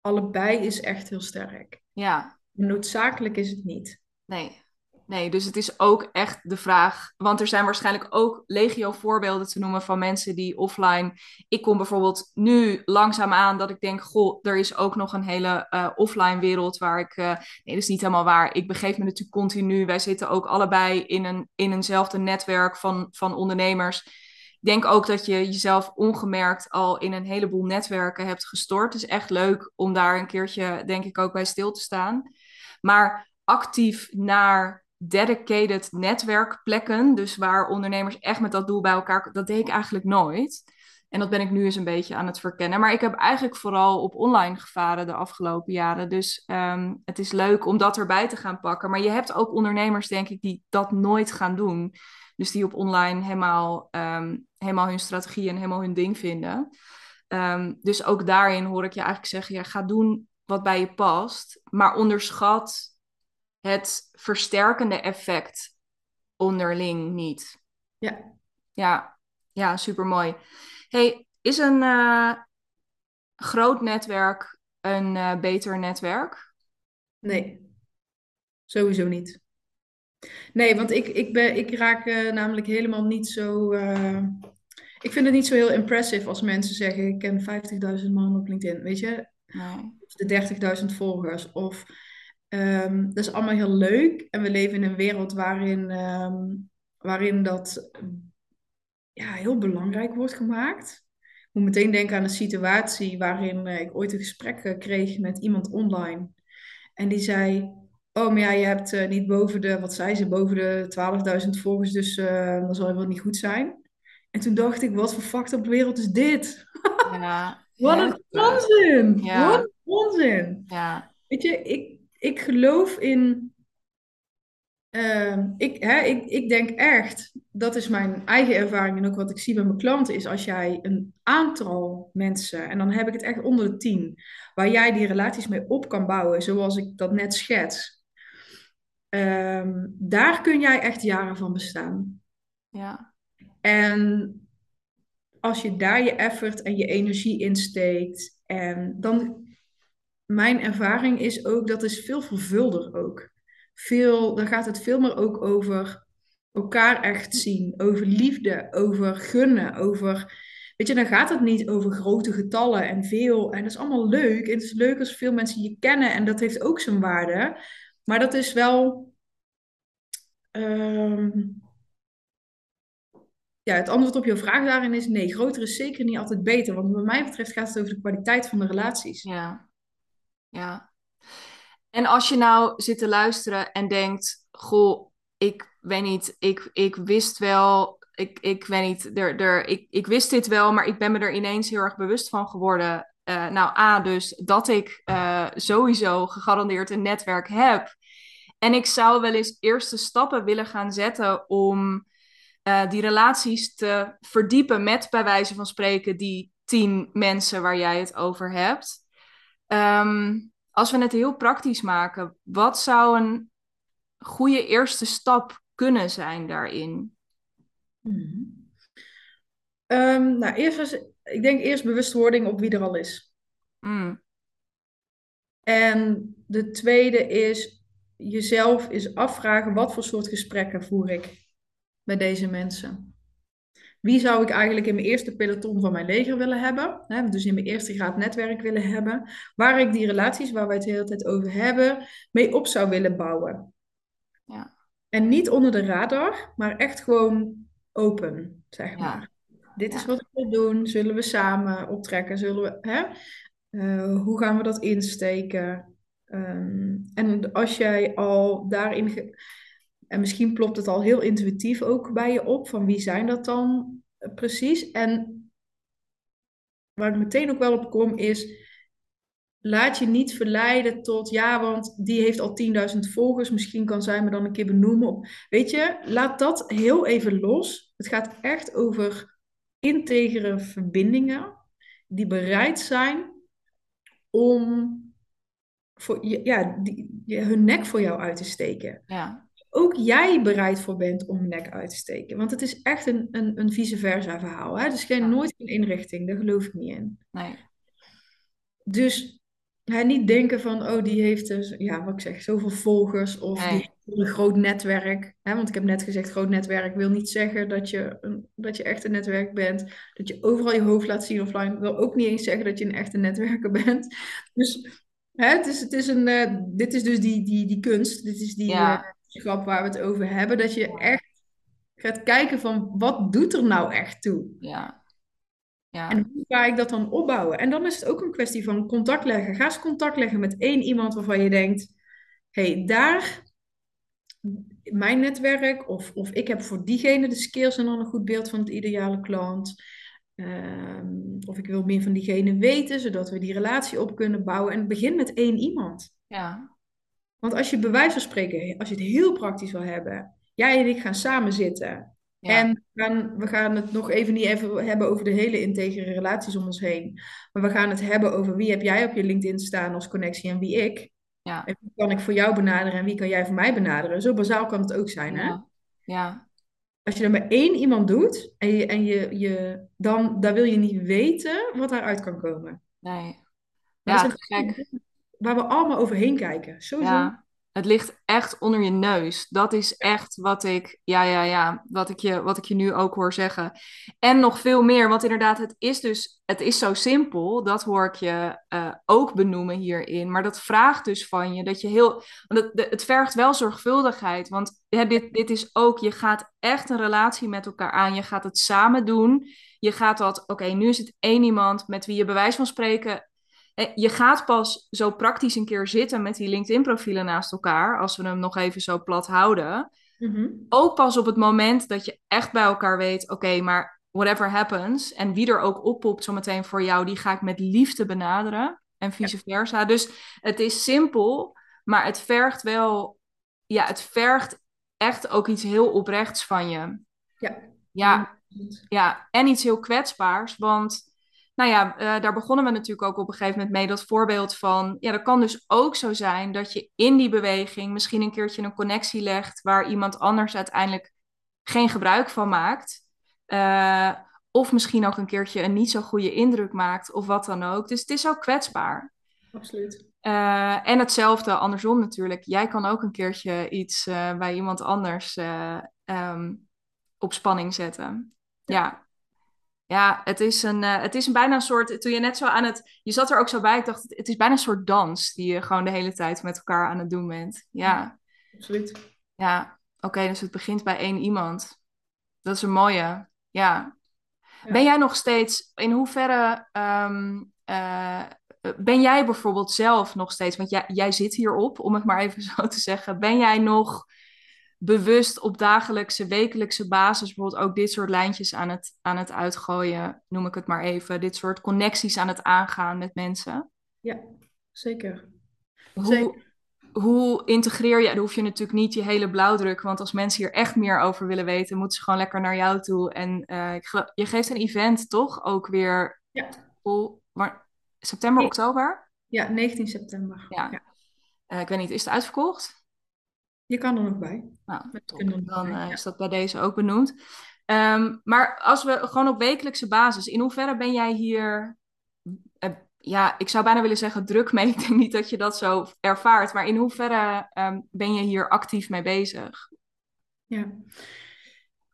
allebei is echt heel sterk. ja. Noodzakelijk is het niet. Nee. Nee, dus het is ook echt de vraag. Want er zijn waarschijnlijk ook legio voorbeelden te noemen van mensen die offline. Ik kom bijvoorbeeld nu langzaam aan dat ik denk: Goh, er is ook nog een hele eh, offline wereld waar ik. eh, nee, dat is niet helemaal waar. Ik begeef me natuurlijk continu. Wij zitten ook allebei in, een, in eenzelfde netwerk van, van ondernemers. Ik denk ook dat je jezelf ongemerkt al in een heleboel netwerken hebt gestort. Het is echt leuk om daar een keertje, denk ik, ook bij stil te staan. Maar actief naar dedicated netwerkplekken, dus waar ondernemers echt met dat doel bij elkaar, dat deed ik eigenlijk nooit. En dat ben ik nu eens een beetje aan het verkennen. Maar ik heb eigenlijk vooral op online gevaren de afgelopen jaren. Dus ehm, het is leuk om dat erbij te gaan pakken. Maar je hebt ook ondernemers, denk ik, die dat nooit gaan doen. Dus die op online helemaal, ehm, helemaal hun strategie en helemaal hun ding vinden. Ehm, dus ook daarin hoor ik je eigenlijk zeggen: ja, ga doen wat bij je past. Maar onderschat het versterkende effect onderling niet. Ja. Ja, ja super mooi. Hey, is een eh, groot netwerk een eh, beter netwerk? Nee, sowieso niet. Nee, want ik, ik, ben, ik raak eh, namelijk helemaal niet zo. ik vind het niet zo heel impressive als mensen zeggen: Ik ken 50.000 man op LinkedIn. Weet je, Nee. of de 30.000 volgers. Of ehm, dat is allemaal heel leuk. En we leven in een wereld waarin, ehm, waarin dat ja, heel belangrijk wordt gemaakt. Ik moet meteen denken aan een situatie waarin eh, ik ooit een gesprek eh, kreeg met iemand online. En die zei: Oh, maar ja, je hebt eh, niet boven de, wat zei ze, boven de 12.000 volgers, dus dan zal je wel niet goed zijn. En toen dacht ik: Wat voor fucked up wereld is dit? Ja, Wat een onzin! Ja. Wat een onzin! Ja, Weet je, ik, ik geloof in. ehm, ik, hè, ik, ik denk echt, dat is mijn eigen ervaring en ook wat ik zie bij mijn klanten, is als jij een aantal mensen, en dan heb ik het echt onder de tien, waar jij die relaties mee op kan bouwen, zoals ik dat net schets, ehm, daar kun jij echt jaren van bestaan. ja, En als je daar je effort en je energie in steekt, en dan mijn ervaring is ook, dat is veel vervulder ook. Veel, dan gaat het veel meer ook over elkaar echt zien, over liefde, over gunnen, over... Weet je, dan gaat het niet over grote getallen en veel. En dat is allemaal leuk. En het is leuk als veel mensen je kennen en dat heeft ook zijn waarde. Maar dat is wel... Ehm, ja, het antwoord op jouw vraag daarin is nee, groter is zeker niet altijd beter. Want wat mij betreft gaat het over de kwaliteit van de relaties. Ja, ja. En als je nou zit te luisteren en denkt, goh, ik weet niet, ik, ik wist wel, ik, ik weet niet, er, er, ik, ik wist dit wel, maar ik ben me er ineens heel erg bewust van geworden. Uh, nou, A, dus dat ik uh, sowieso gegarandeerd een netwerk heb. En ik zou wel eens eerste stappen willen gaan zetten om uh, die relaties te verdiepen met, bij wijze van spreken, die tien mensen waar jij het over hebt. Um, als we het heel praktisch maken, wat zou een goede eerste stap kunnen zijn daarin? Hmm. Um, nou, eerst was, ik denk eerst bewustwording op wie er al is. Mm. En de tweede is jezelf eens afvragen wat voor soort gesprekken voer ik met deze mensen. Wie zou ik eigenlijk in mijn eerste peloton van mijn leger willen hebben? Hè, dus in mijn eerste graad netwerk willen hebben. Waar ik die relaties waar wij het de hele tijd over hebben, mee op zou willen bouwen. Ja. En niet onder de radar, maar echt gewoon open, zeg maar. Dit is wat ik wil doen. Zullen we samen optrekken? Zullen we, hè? Uh, hoe gaan we dat insteken? Um, en als jij al daarin. En misschien plopt het al heel intuïtief ook bij je op van wie zijn dat dan precies. En waar ik meteen ook wel op kom is, laat je niet verleiden tot, ja, want die heeft al 10.000 volgers, misschien kan zij me dan een keer benoemen. Weet je, laat dat heel even los. Het gaat echt over integere verbindingen die bereid zijn om voor, ja, die, hun nek voor jou uit te steken. Ja ook jij bereid voor bent om nek uit te steken. Want het is echt een, een, een vice versa verhaal. Hè? Is geen, nooit een inrichting, daar geloof ik niet in. Nee. Dus hè, niet denken van, oh, die heeft dus, ja, wat ik zeg, zoveel volgers of die heeft een groot netwerk. Hè? Want ik heb net gezegd, groot netwerk wil niet zeggen dat je, een, dat je echt een netwerk bent. Dat je overal je hoofd laat zien offline wil ook niet eens zeggen dat je een echte netwerker bent. Dus hè, het is, het is een, uh, dit is dus die, die, die kunst. Dit is die... Uh, waar we het over hebben, dat je echt gaat kijken van wat doet er nou echt toe? Ja. ja. En hoe ga ik dat dan opbouwen? En dan is het ook een kwestie van contact leggen. Ga eens contact leggen met één iemand waarvan je denkt, hey, daar, mijn netwerk, of, of ik heb voor diegene de skills en dan een goed beeld van het ideale klant. Ehm, of ik wil meer van diegene weten, zodat we die relatie op kunnen bouwen. En begin met één iemand. Ja. Want als je bij wijze van spreken, als je het heel praktisch wil hebben, jij en ik gaan samen zitten. En we gaan, we gaan het nog even niet even hebben over de hele integere relaties om ons heen. Maar we gaan het hebben over wie heb jij op je LinkedIn staan als connectie en wie ik. Ja. En wie kan ik voor jou benaderen en wie kan jij voor mij benaderen. Zo bazaal kan het ook zijn, hè? Ja. Als je dat met één iemand doet en, je, en je, je, dan daar wil je niet weten wat daaruit kan komen. Nee. Ja, gek waar we allemaal overheen kijken. Sowieso. Het ligt echt onder je neus. Dat is echt wat ik, ja, ja, ja, wat ik, je, wat ik je nu ook hoor zeggen. En nog veel meer, want inderdaad, het is dus, het is zo simpel. Dat hoor ik je uh, ook benoemen hierin. Maar dat vraagt dus van je dat je heel, want het, het vergt wel zorgvuldigheid. Want dit, dit is ook, je gaat echt een relatie met elkaar aan. Je gaat het samen doen. Je gaat dat, oké, nu is het één iemand met wie je bij wijze van spreken eh, je gaat pas zo praktisch een keer zitten met die LinkedIn-profielen naast elkaar, als we hem nog even zo plat houden. Mhm. Ook pas op het moment dat je echt bij elkaar weet, oké, maar whatever happens, en wie er ook oppopt zometeen voor jou, die ga ik met liefde benaderen en vice versa. Dus het is simpel, maar het vergt wel, ja, het vergt echt ook iets heel oprechts van je. Ja. Ja, ja en iets heel kwetsbaars, want nou ja, uh, daar begonnen we natuurlijk ook op een gegeven moment mee. Dat voorbeeld van, ja, dat kan dus ook zo zijn dat je in die beweging misschien een keertje een connectie legt waar iemand anders uiteindelijk geen gebruik van maakt. Uh, of misschien ook een keertje een niet zo goede indruk maakt of wat dan ook. Dus het is ook kwetsbaar. Absoluut. Uh, en hetzelfde andersom natuurlijk. Jij kan ook een keertje iets bij iemand anders um, op spanning zetten. Ja. Ja, het is, een, het is een bijna een soort. Toen je net zo aan het. Je zat er ook zo bij. Ik dacht, het is bijna een soort dans. Die je gewoon de hele tijd met elkaar aan het doen bent. Ja. Absoluut. Ja, oké. dus het begint bij één iemand. Dat is een mooie. Ja. ja. Ben jij nog steeds. In hoeverre. Um, ben jij bijvoorbeeld zelf nog steeds, want jij, jij zit hierop, om het maar even zo te zeggen, ben jij nog bewust op dagelijkse, wekelijkse basis bijvoorbeeld ook dit soort lijntjes aan het, aan het uitgooien, noem ik het maar even, dit soort connecties aan het aangaan met mensen? Ja, zeker. Hoe, hoe integreer je, dan hoef je natuurlijk niet je hele blauwdruk, want als mensen hier echt meer over willen weten, moeten ze gewoon lekker naar jou toe. En uh, je geeft een event toch ook weer. Ja. Maar, September, oktober? Ja, 19 september. Ja. ja. Uh, ik weet niet, is het uitverkocht? Je kan er nog bij. Nou, dan uh, is dat bij deze ook benoemd. Um, maar als we gewoon op wekelijkse basis, in hoeverre ben jij hier, uh, ja, ik zou bijna willen zeggen druk mee. Ik denk niet dat je dat zo ervaart, maar in hoeverre um, ben je hier actief mee bezig? Ja.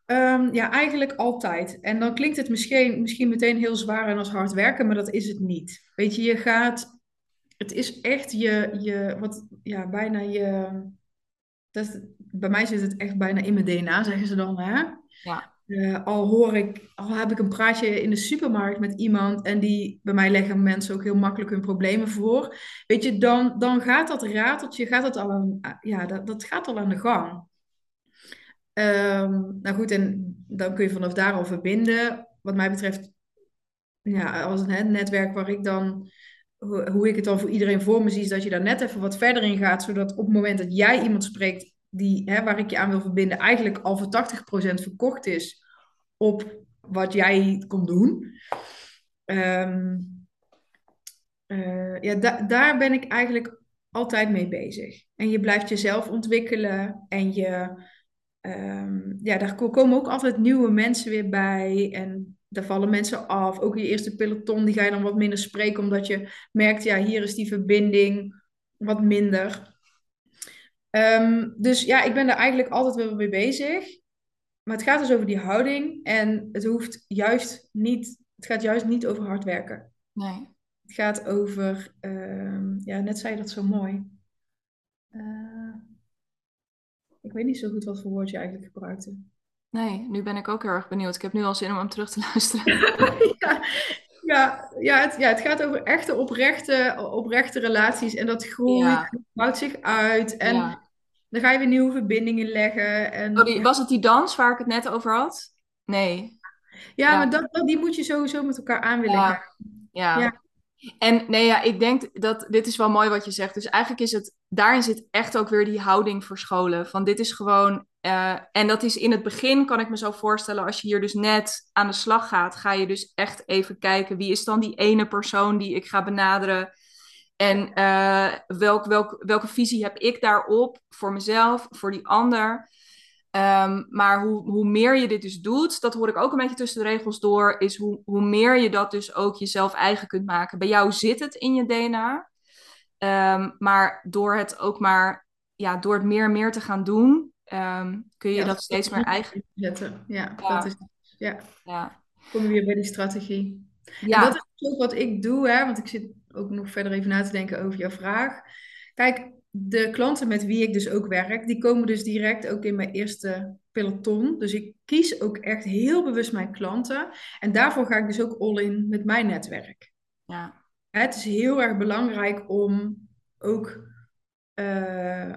Um, ja, eigenlijk altijd. En dan klinkt het misschien, misschien meteen heel zwaar en als hard werken, maar dat is het niet. Weet je, je gaat. Het is echt je, je wat, ja, bijna je. Dat, bij mij zit het echt bijna in mijn DNA, zeggen ze dan. Hè? Ja. Uh, al hoor ik, al heb ik een praatje in de supermarkt met iemand en die bij mij leggen mensen ook heel makkelijk hun problemen voor. Weet je, dan, dan gaat dat rateltje, gaat dat al aan, ja, dat, dat gaat al aan de gang. Um, nou goed, en dan kun je vanaf daar al verbinden. Wat mij betreft, ja, als een netwerk waar ik dan, hoe, hoe, ik het dan voor iedereen voor me zie, is dat je daar net even wat verder in gaat, zodat op het moment dat jij iemand spreekt die, hè, waar ik je aan wil verbinden, eigenlijk al voor 80% verkocht is op wat jij kon doen. Um, uh, ja, da daar ben ik eigenlijk altijd mee bezig. En je blijft jezelf ontwikkelen en je um, ja, daar komen ook altijd nieuwe mensen weer bij. En daar vallen mensen af. Ook je eerste peloton, die ga je dan wat minder spreken, omdat je merkt, ja, hier is die verbinding wat minder. Um, dus ja, ik ben daar eigenlijk altijd weer mee bezig. Maar het gaat dus over die houding. En het hoeft juist niet, het gaat juist niet over hard werken. Nee. Het gaat over, um, ja, net zei je dat zo mooi. Uh, ik weet niet zo goed wat voor woord je eigenlijk gebruikte. Nee, nu ben ik ook heel erg benieuwd. Ik heb nu al zin om hem terug te luisteren. ja, ja, ja, het, ja, het gaat over echte oprechte, oprechte relaties. En dat groeit, ja. bouwt zich uit. En dan ga je weer nieuwe verbindingen leggen. En, oh, die, was het die dans waar ik het net over had? Nee. Ja, maar dat, dat, die moet je sowieso met elkaar aan willen gaan. Ja. En nee, ja, ik denk dat dit is wel mooi wat je zegt. Dus eigenlijk is het, daarin zit echt ook weer die houding verscholen. Van dit is gewoon, uh, en dat is in het begin, kan ik me zo voorstellen, als je hier dus net aan de slag gaat, ga je dus echt even kijken, wie is dan die ene persoon die ik ga benaderen? En uh, welk, welk, welke visie heb ik daarop voor mezelf, voor die ander? Um, maar hoe, hoe meer je dit dus doet, dat hoor ik ook een beetje tussen de regels door, is hoe, hoe meer je dat dus ook jezelf eigen kunt maken. Bij jou zit het in je DNA, um, maar door het ook maar, ja, door het meer en meer te gaan doen, um, kun je ja, dat steeds meer eigen zetten. Ja, ja, dat is, ja. ja. Kom je weer bij die strategie. Ja. En dat is ook wat ik doe, hè, want ik zit ook nog verder even na te denken over jouw vraag. Kijk, de klanten met wie ik dus ook werk, die komen dus direct ook in mijn eerste peloton. Dus ik kies ook echt heel bewust mijn klanten. En daarvoor ga ik dus ook all in met mijn netwerk. Ja. Het is heel erg belangrijk om ook uh,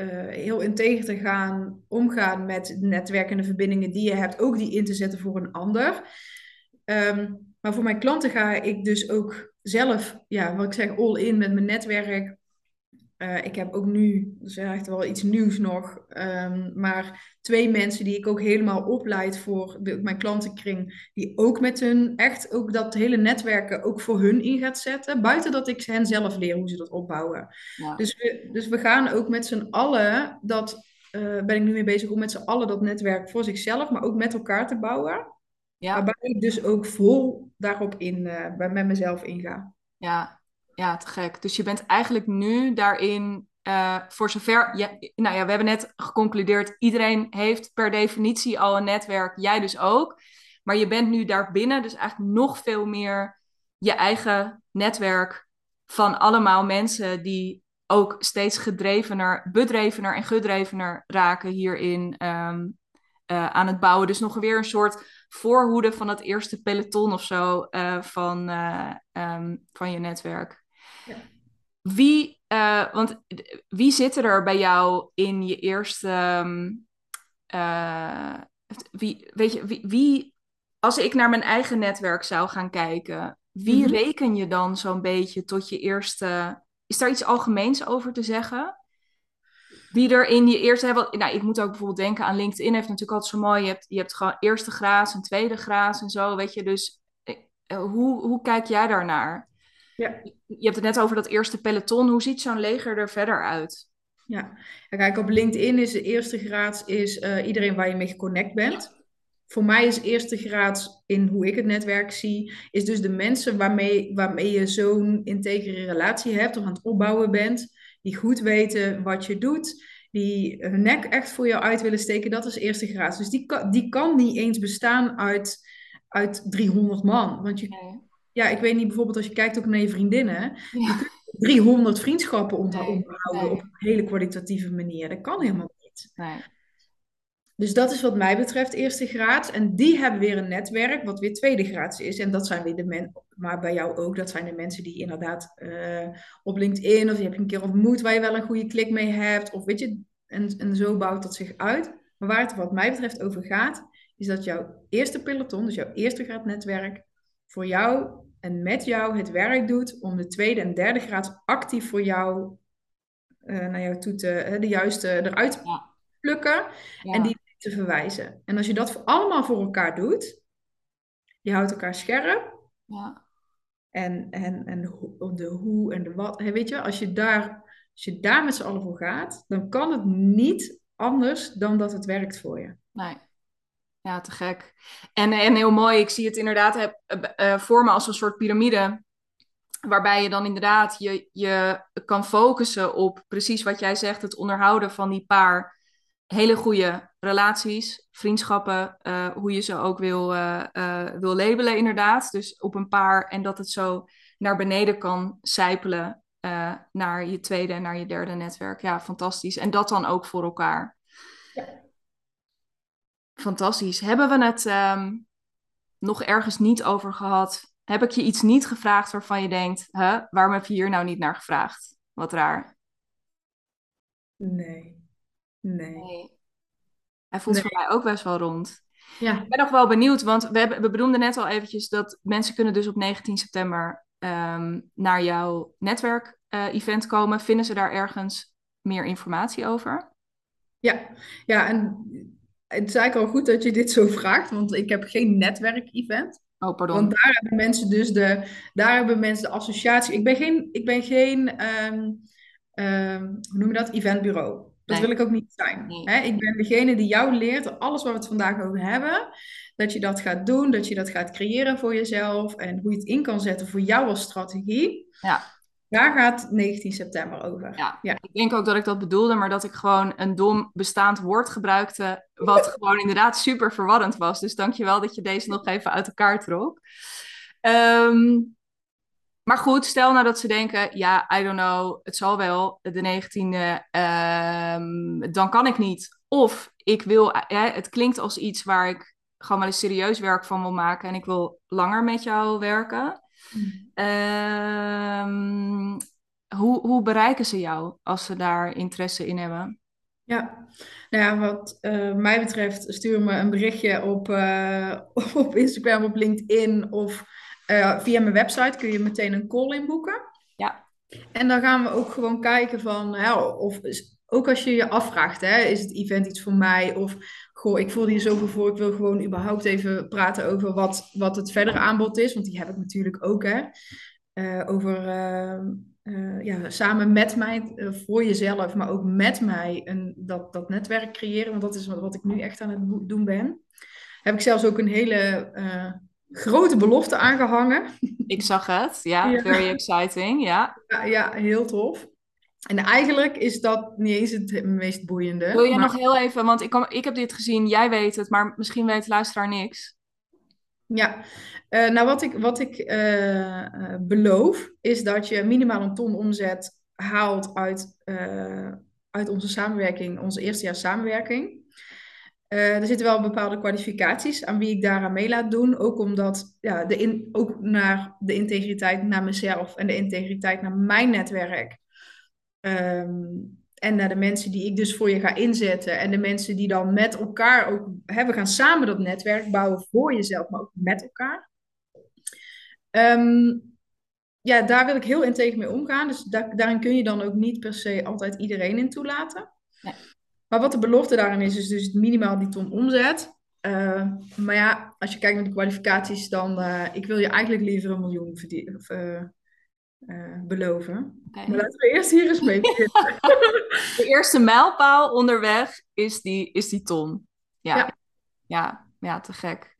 uh, heel integer te gaan omgaan met netwerken en de verbindingen die je hebt, ook die in te zetten voor een ander. Um, maar voor mijn klanten ga ik dus ook zelf, ja, wat ik zeg, all in met mijn netwerk. Uh, ik heb ook nu, dat is echt wel iets nieuws nog, um, maar twee mensen die ik ook helemaal opleid voor de, mijn klantenkring, die ook met hun echt ook dat hele netwerken ook voor hun in gaat zetten, buiten dat ik hen zelf leer hoe ze dat opbouwen. Ja. Dus, we, dus we gaan ook met z'n allen, dat uh, ben ik nu mee bezig om met z'n allen dat netwerk voor zichzelf, maar ook met elkaar te bouwen. Ja. Waarbij ik dus ook vol daarop in, uh, bij, met mezelf inga. Ja, Ja, te gek. Dus je bent eigenlijk nu daarin, uh, voor zover, ja, nou ja, we hebben net geconcludeerd, iedereen heeft per definitie al een netwerk, jij dus ook. Maar je bent nu daarbinnen, dus eigenlijk nog veel meer je eigen netwerk van allemaal mensen die ook steeds gedrevener, bedrevener en gedrevener raken hierin um, aan het bouwen. Dus nog weer een soort voorhoede van het eerste peloton of zo uh, van, um, van je netwerk. Wie, want wie zitten er bij jou in je eerste. Um, wie, weet je, wie, wie, als ik naar mijn eigen netwerk zou gaan kijken, wie mm -hmm. reken je dan zo'n beetje tot je eerste is daar iets algemeens over te zeggen? Wie er in je eerste. Nou, ik moet ook bijvoorbeeld denken aan LinkedIn, heeft natuurlijk altijd zo mooi. Je hebt, je hebt gewoon eerste graad en tweede graad en zo, weet je. Dus eh, eh, hoe, hoe kijk jij daarnaar? Ja. Je hebt het net over dat eerste peloton. Hoe ziet zo'n leger er verder uit? Ja, kijk, op LinkedIn is de eerste graad is, uh, iedereen waar je mee geconnect bent voor mij is eerste graad in hoe ik het netwerk zie, is dus de mensen waarmee, waarmee je zo'n integere relatie hebt of aan het opbouwen bent, die goed weten wat je doet, die hun nek echt voor jou uit willen steken, dat is eerste graad. Dus die kan, die kan niet eens bestaan uit, uit 300 man. Want je, ja, ik weet niet, bijvoorbeeld als je kijkt ook naar je vriendinnen, ja. 300 vriendschappen onderhouden nee, op een hele kwalitatieve manier. Dat kan helemaal niet. Nee. Dus dat is wat mij betreft eerste graad. En die hebben weer een netwerk wat weer tweede graad is. En dat zijn weer de mensen, maar bij jou ook, dat zijn de mensen die inderdaad uh, op LinkedIn of je hebt een keer ontmoet waar je wel een goede klik mee hebt. Of weet je, en, en zo bouwt dat zich uit. Maar waar het wat mij betreft over gaat, is dat jouw eerste peloton, dus jouw eerste graad netwerk, voor jou en met jou het werk doet om de tweede en derde graad actief voor jou uh, naar jou toe te, de juiste eruit te plukken. En die te verwijzen. En als je dat allemaal voor elkaar doet, je houdt elkaar scherp. Ja. En, en, en de hoe en de wat. Weet je, als je daar, als je daar met z'n allen voor gaat, dan kan het niet anders dan dat het werkt voor je. Nee. Ja, te gek. En, en heel mooi, ik zie het inderdaad heb, uh, voor me als een soort piramide. Waarbij je dan inderdaad je, je kan focussen op precies wat jij zegt, het onderhouden van die paar hele goede relaties, vriendschappen, uh, hoe je ze ook wil, uh, wil labelen inderdaad. Dus op een paar en dat het zo naar beneden kan sijpelen naar je tweede en naar je derde netwerk. Ja, fantastisch. En dat dan ook voor elkaar. Ja. Fantastisch. Hebben we het um, nog ergens niet over gehad? Heb ik je iets niet gevraagd waarvan je denkt, huh, waarom heb je hier nou niet naar gevraagd? Wat raar. Nee. Nee. Hij voelt voor mij ook best wel rond. Ja. Ik ben nog wel benieuwd, want we, hebben, we benoemden net al eventjes dat mensen kunnen dus op 19 september um, naar jouw netwerk-event uh, komen. Vinden ze daar ergens meer informatie over? Ja, ja en het is eigenlijk al goed dat je dit zo vraagt, want ik heb geen netwerk-event. Oh, pardon. Want daar hebben mensen dus de, daar hebben mensen de associatie. Ik ben geen, ik ben geen um, um, hoe noem je dat, eventbureau. Dat wil ik ook niet zijn. Hè? Ik ben degene die jou leert, alles waar we het vandaag over hebben, dat je dat gaat doen, dat je dat gaat creëren voor jezelf en hoe je het in kan zetten voor jou als strategie. Ja. Daar gaat 19 september over. Ja, ja, ik denk ook dat ik dat bedoelde, maar dat ik gewoon een dom bestaand woord gebruikte, wat gewoon inderdaad super verwarrend was. Dus dankjewel dat je deze nog even uit elkaar trok. Um, maar goed, stel nou dat ze denken, ja, I don't know, het zal wel, de 19e, ehm, dan kan ik niet. Of ik wil, ja, het klinkt als iets waar ik gewoon wel eens serieus werk van wil maken en ik wil langer met jou werken. Um, hoe, hoe bereiken ze jou als ze daar interesse in hebben? Ja, nou ja, wat uh, mij betreft, stuur me een berichtje op, uh, op Instagram, op LinkedIn of uh, via mijn website kun je meteen een call inboeken. Ja. En dan gaan we ook gewoon kijken van, of ook als je je afvraagt, hè, is het event iets voor mij? Of, goh, ik voel hier zoveel voor, ik wil gewoon überhaupt even praten over wat, wat het verdere aanbod is. Want die heb ik natuurlijk ook, hè. Uh, over uh, ja, samen met mij, voor jezelf, maar ook met mij, een, dat, dat netwerk creëren. Want dat is wat, wat ik nu echt aan het doen ben. Heb ik zelfs ook een hele grote belofte aangehangen. Ik zag het, ja. Very exciting, ja. ja. ja. heel tof. En eigenlijk is dat niet eens het meest boeiende. Wil je nog heel even, want ik, kom, ik heb dit gezien, jij weet het, maar misschien weet de luisteraar niks. Ja, uh, nou wat ik, wat ik uh, beloof is dat je minimaal een ton omzet haalt uit, uit onze samenwerking, onze eerste jaar samenwerking. er zitten wel bepaalde kwalificaties aan wie ik daaraan mee laat doen. Ook omdat ja, de in, ook naar de integriteit naar mezelf en de integriteit naar mijn netwerk. Um, en naar de mensen die ik dus voor je ga inzetten. En de mensen die dan met elkaar ook hebben gaan samen dat netwerk bouwen voor jezelf, maar ook met elkaar. Um, ja, daar wil ik heel integer mee omgaan. Dus daarin kun je dan ook niet per se altijd iedereen in toelaten. Nee. Maar wat de belofte daarin is, is dus minimaal die ton omzet. Uh, maar ja, als je kijkt naar de kwalificaties, dan uh, ik wil je eigenlijk liever een miljoen verdienen. Of, uh, uh, beloven. Maar laten we eerst hier eens mee beginnen. De eerste mijlpaal onderweg is die, is die ton. Ja. ja. Ja, te gek.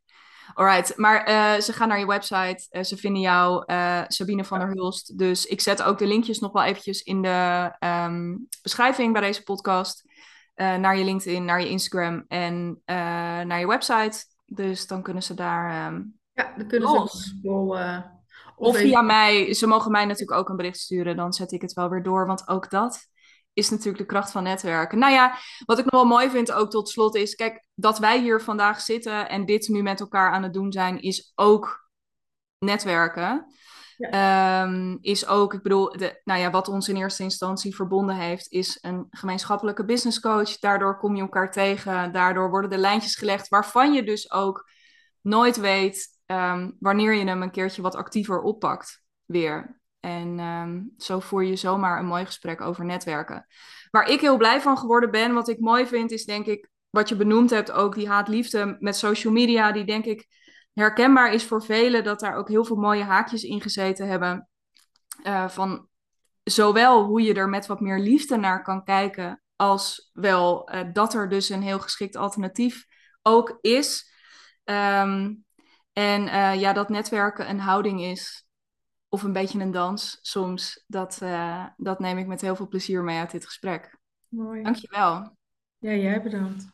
Alright, maar uh, ze gaan naar je website, uh, ze vinden jou, Sabine van der Hulst. Dus ik zet ook de linkjes nog wel eventjes in de um, beschrijving bij deze podcast. naar je LinkedIn, naar je Instagram en naar je website. Dus dan kunnen ze daar. Um, ja, dan kunnen ze wel of, via mij, ze mogen mij natuurlijk ook een bericht sturen, dan zet ik het wel weer door. Want ook dat is natuurlijk de kracht van netwerken. Nou ja, wat ik nog wel mooi vind ook tot slot is, kijk, dat wij hier vandaag zitten en dit nu met elkaar aan het doen zijn, is ook netwerken. Ehm, is ook, ik bedoel, de, nou ja, wat ons in eerste instantie verbonden heeft, is een gemeenschappelijke business coach. Daardoor kom je elkaar tegen, daardoor worden de lijntjes gelegd, waarvan je dus ook nooit weet Ehm, wanneer je hem een keertje wat actiever oppakt weer. En ehm, zo voer je zomaar een mooi gesprek over netwerken. Waar ik heel blij van geworden ben, wat ik mooi vind, is denk ik wat je benoemd hebt, ook die haatliefde met social media, die denk ik herkenbaar is voor velen, dat daar ook heel veel mooie haakjes in gezeten hebben. Uh, van zowel hoe je er met wat meer liefde naar kan kijken, als wel uh, dat er dus een heel geschikt alternatief ook is. Um, en eh, ja, dat netwerken een houding is, of een beetje een dans soms, dat, eh, dat neem ik met heel veel plezier mee uit dit gesprek. Mooi. Dankjewel. Ja, jij bedankt.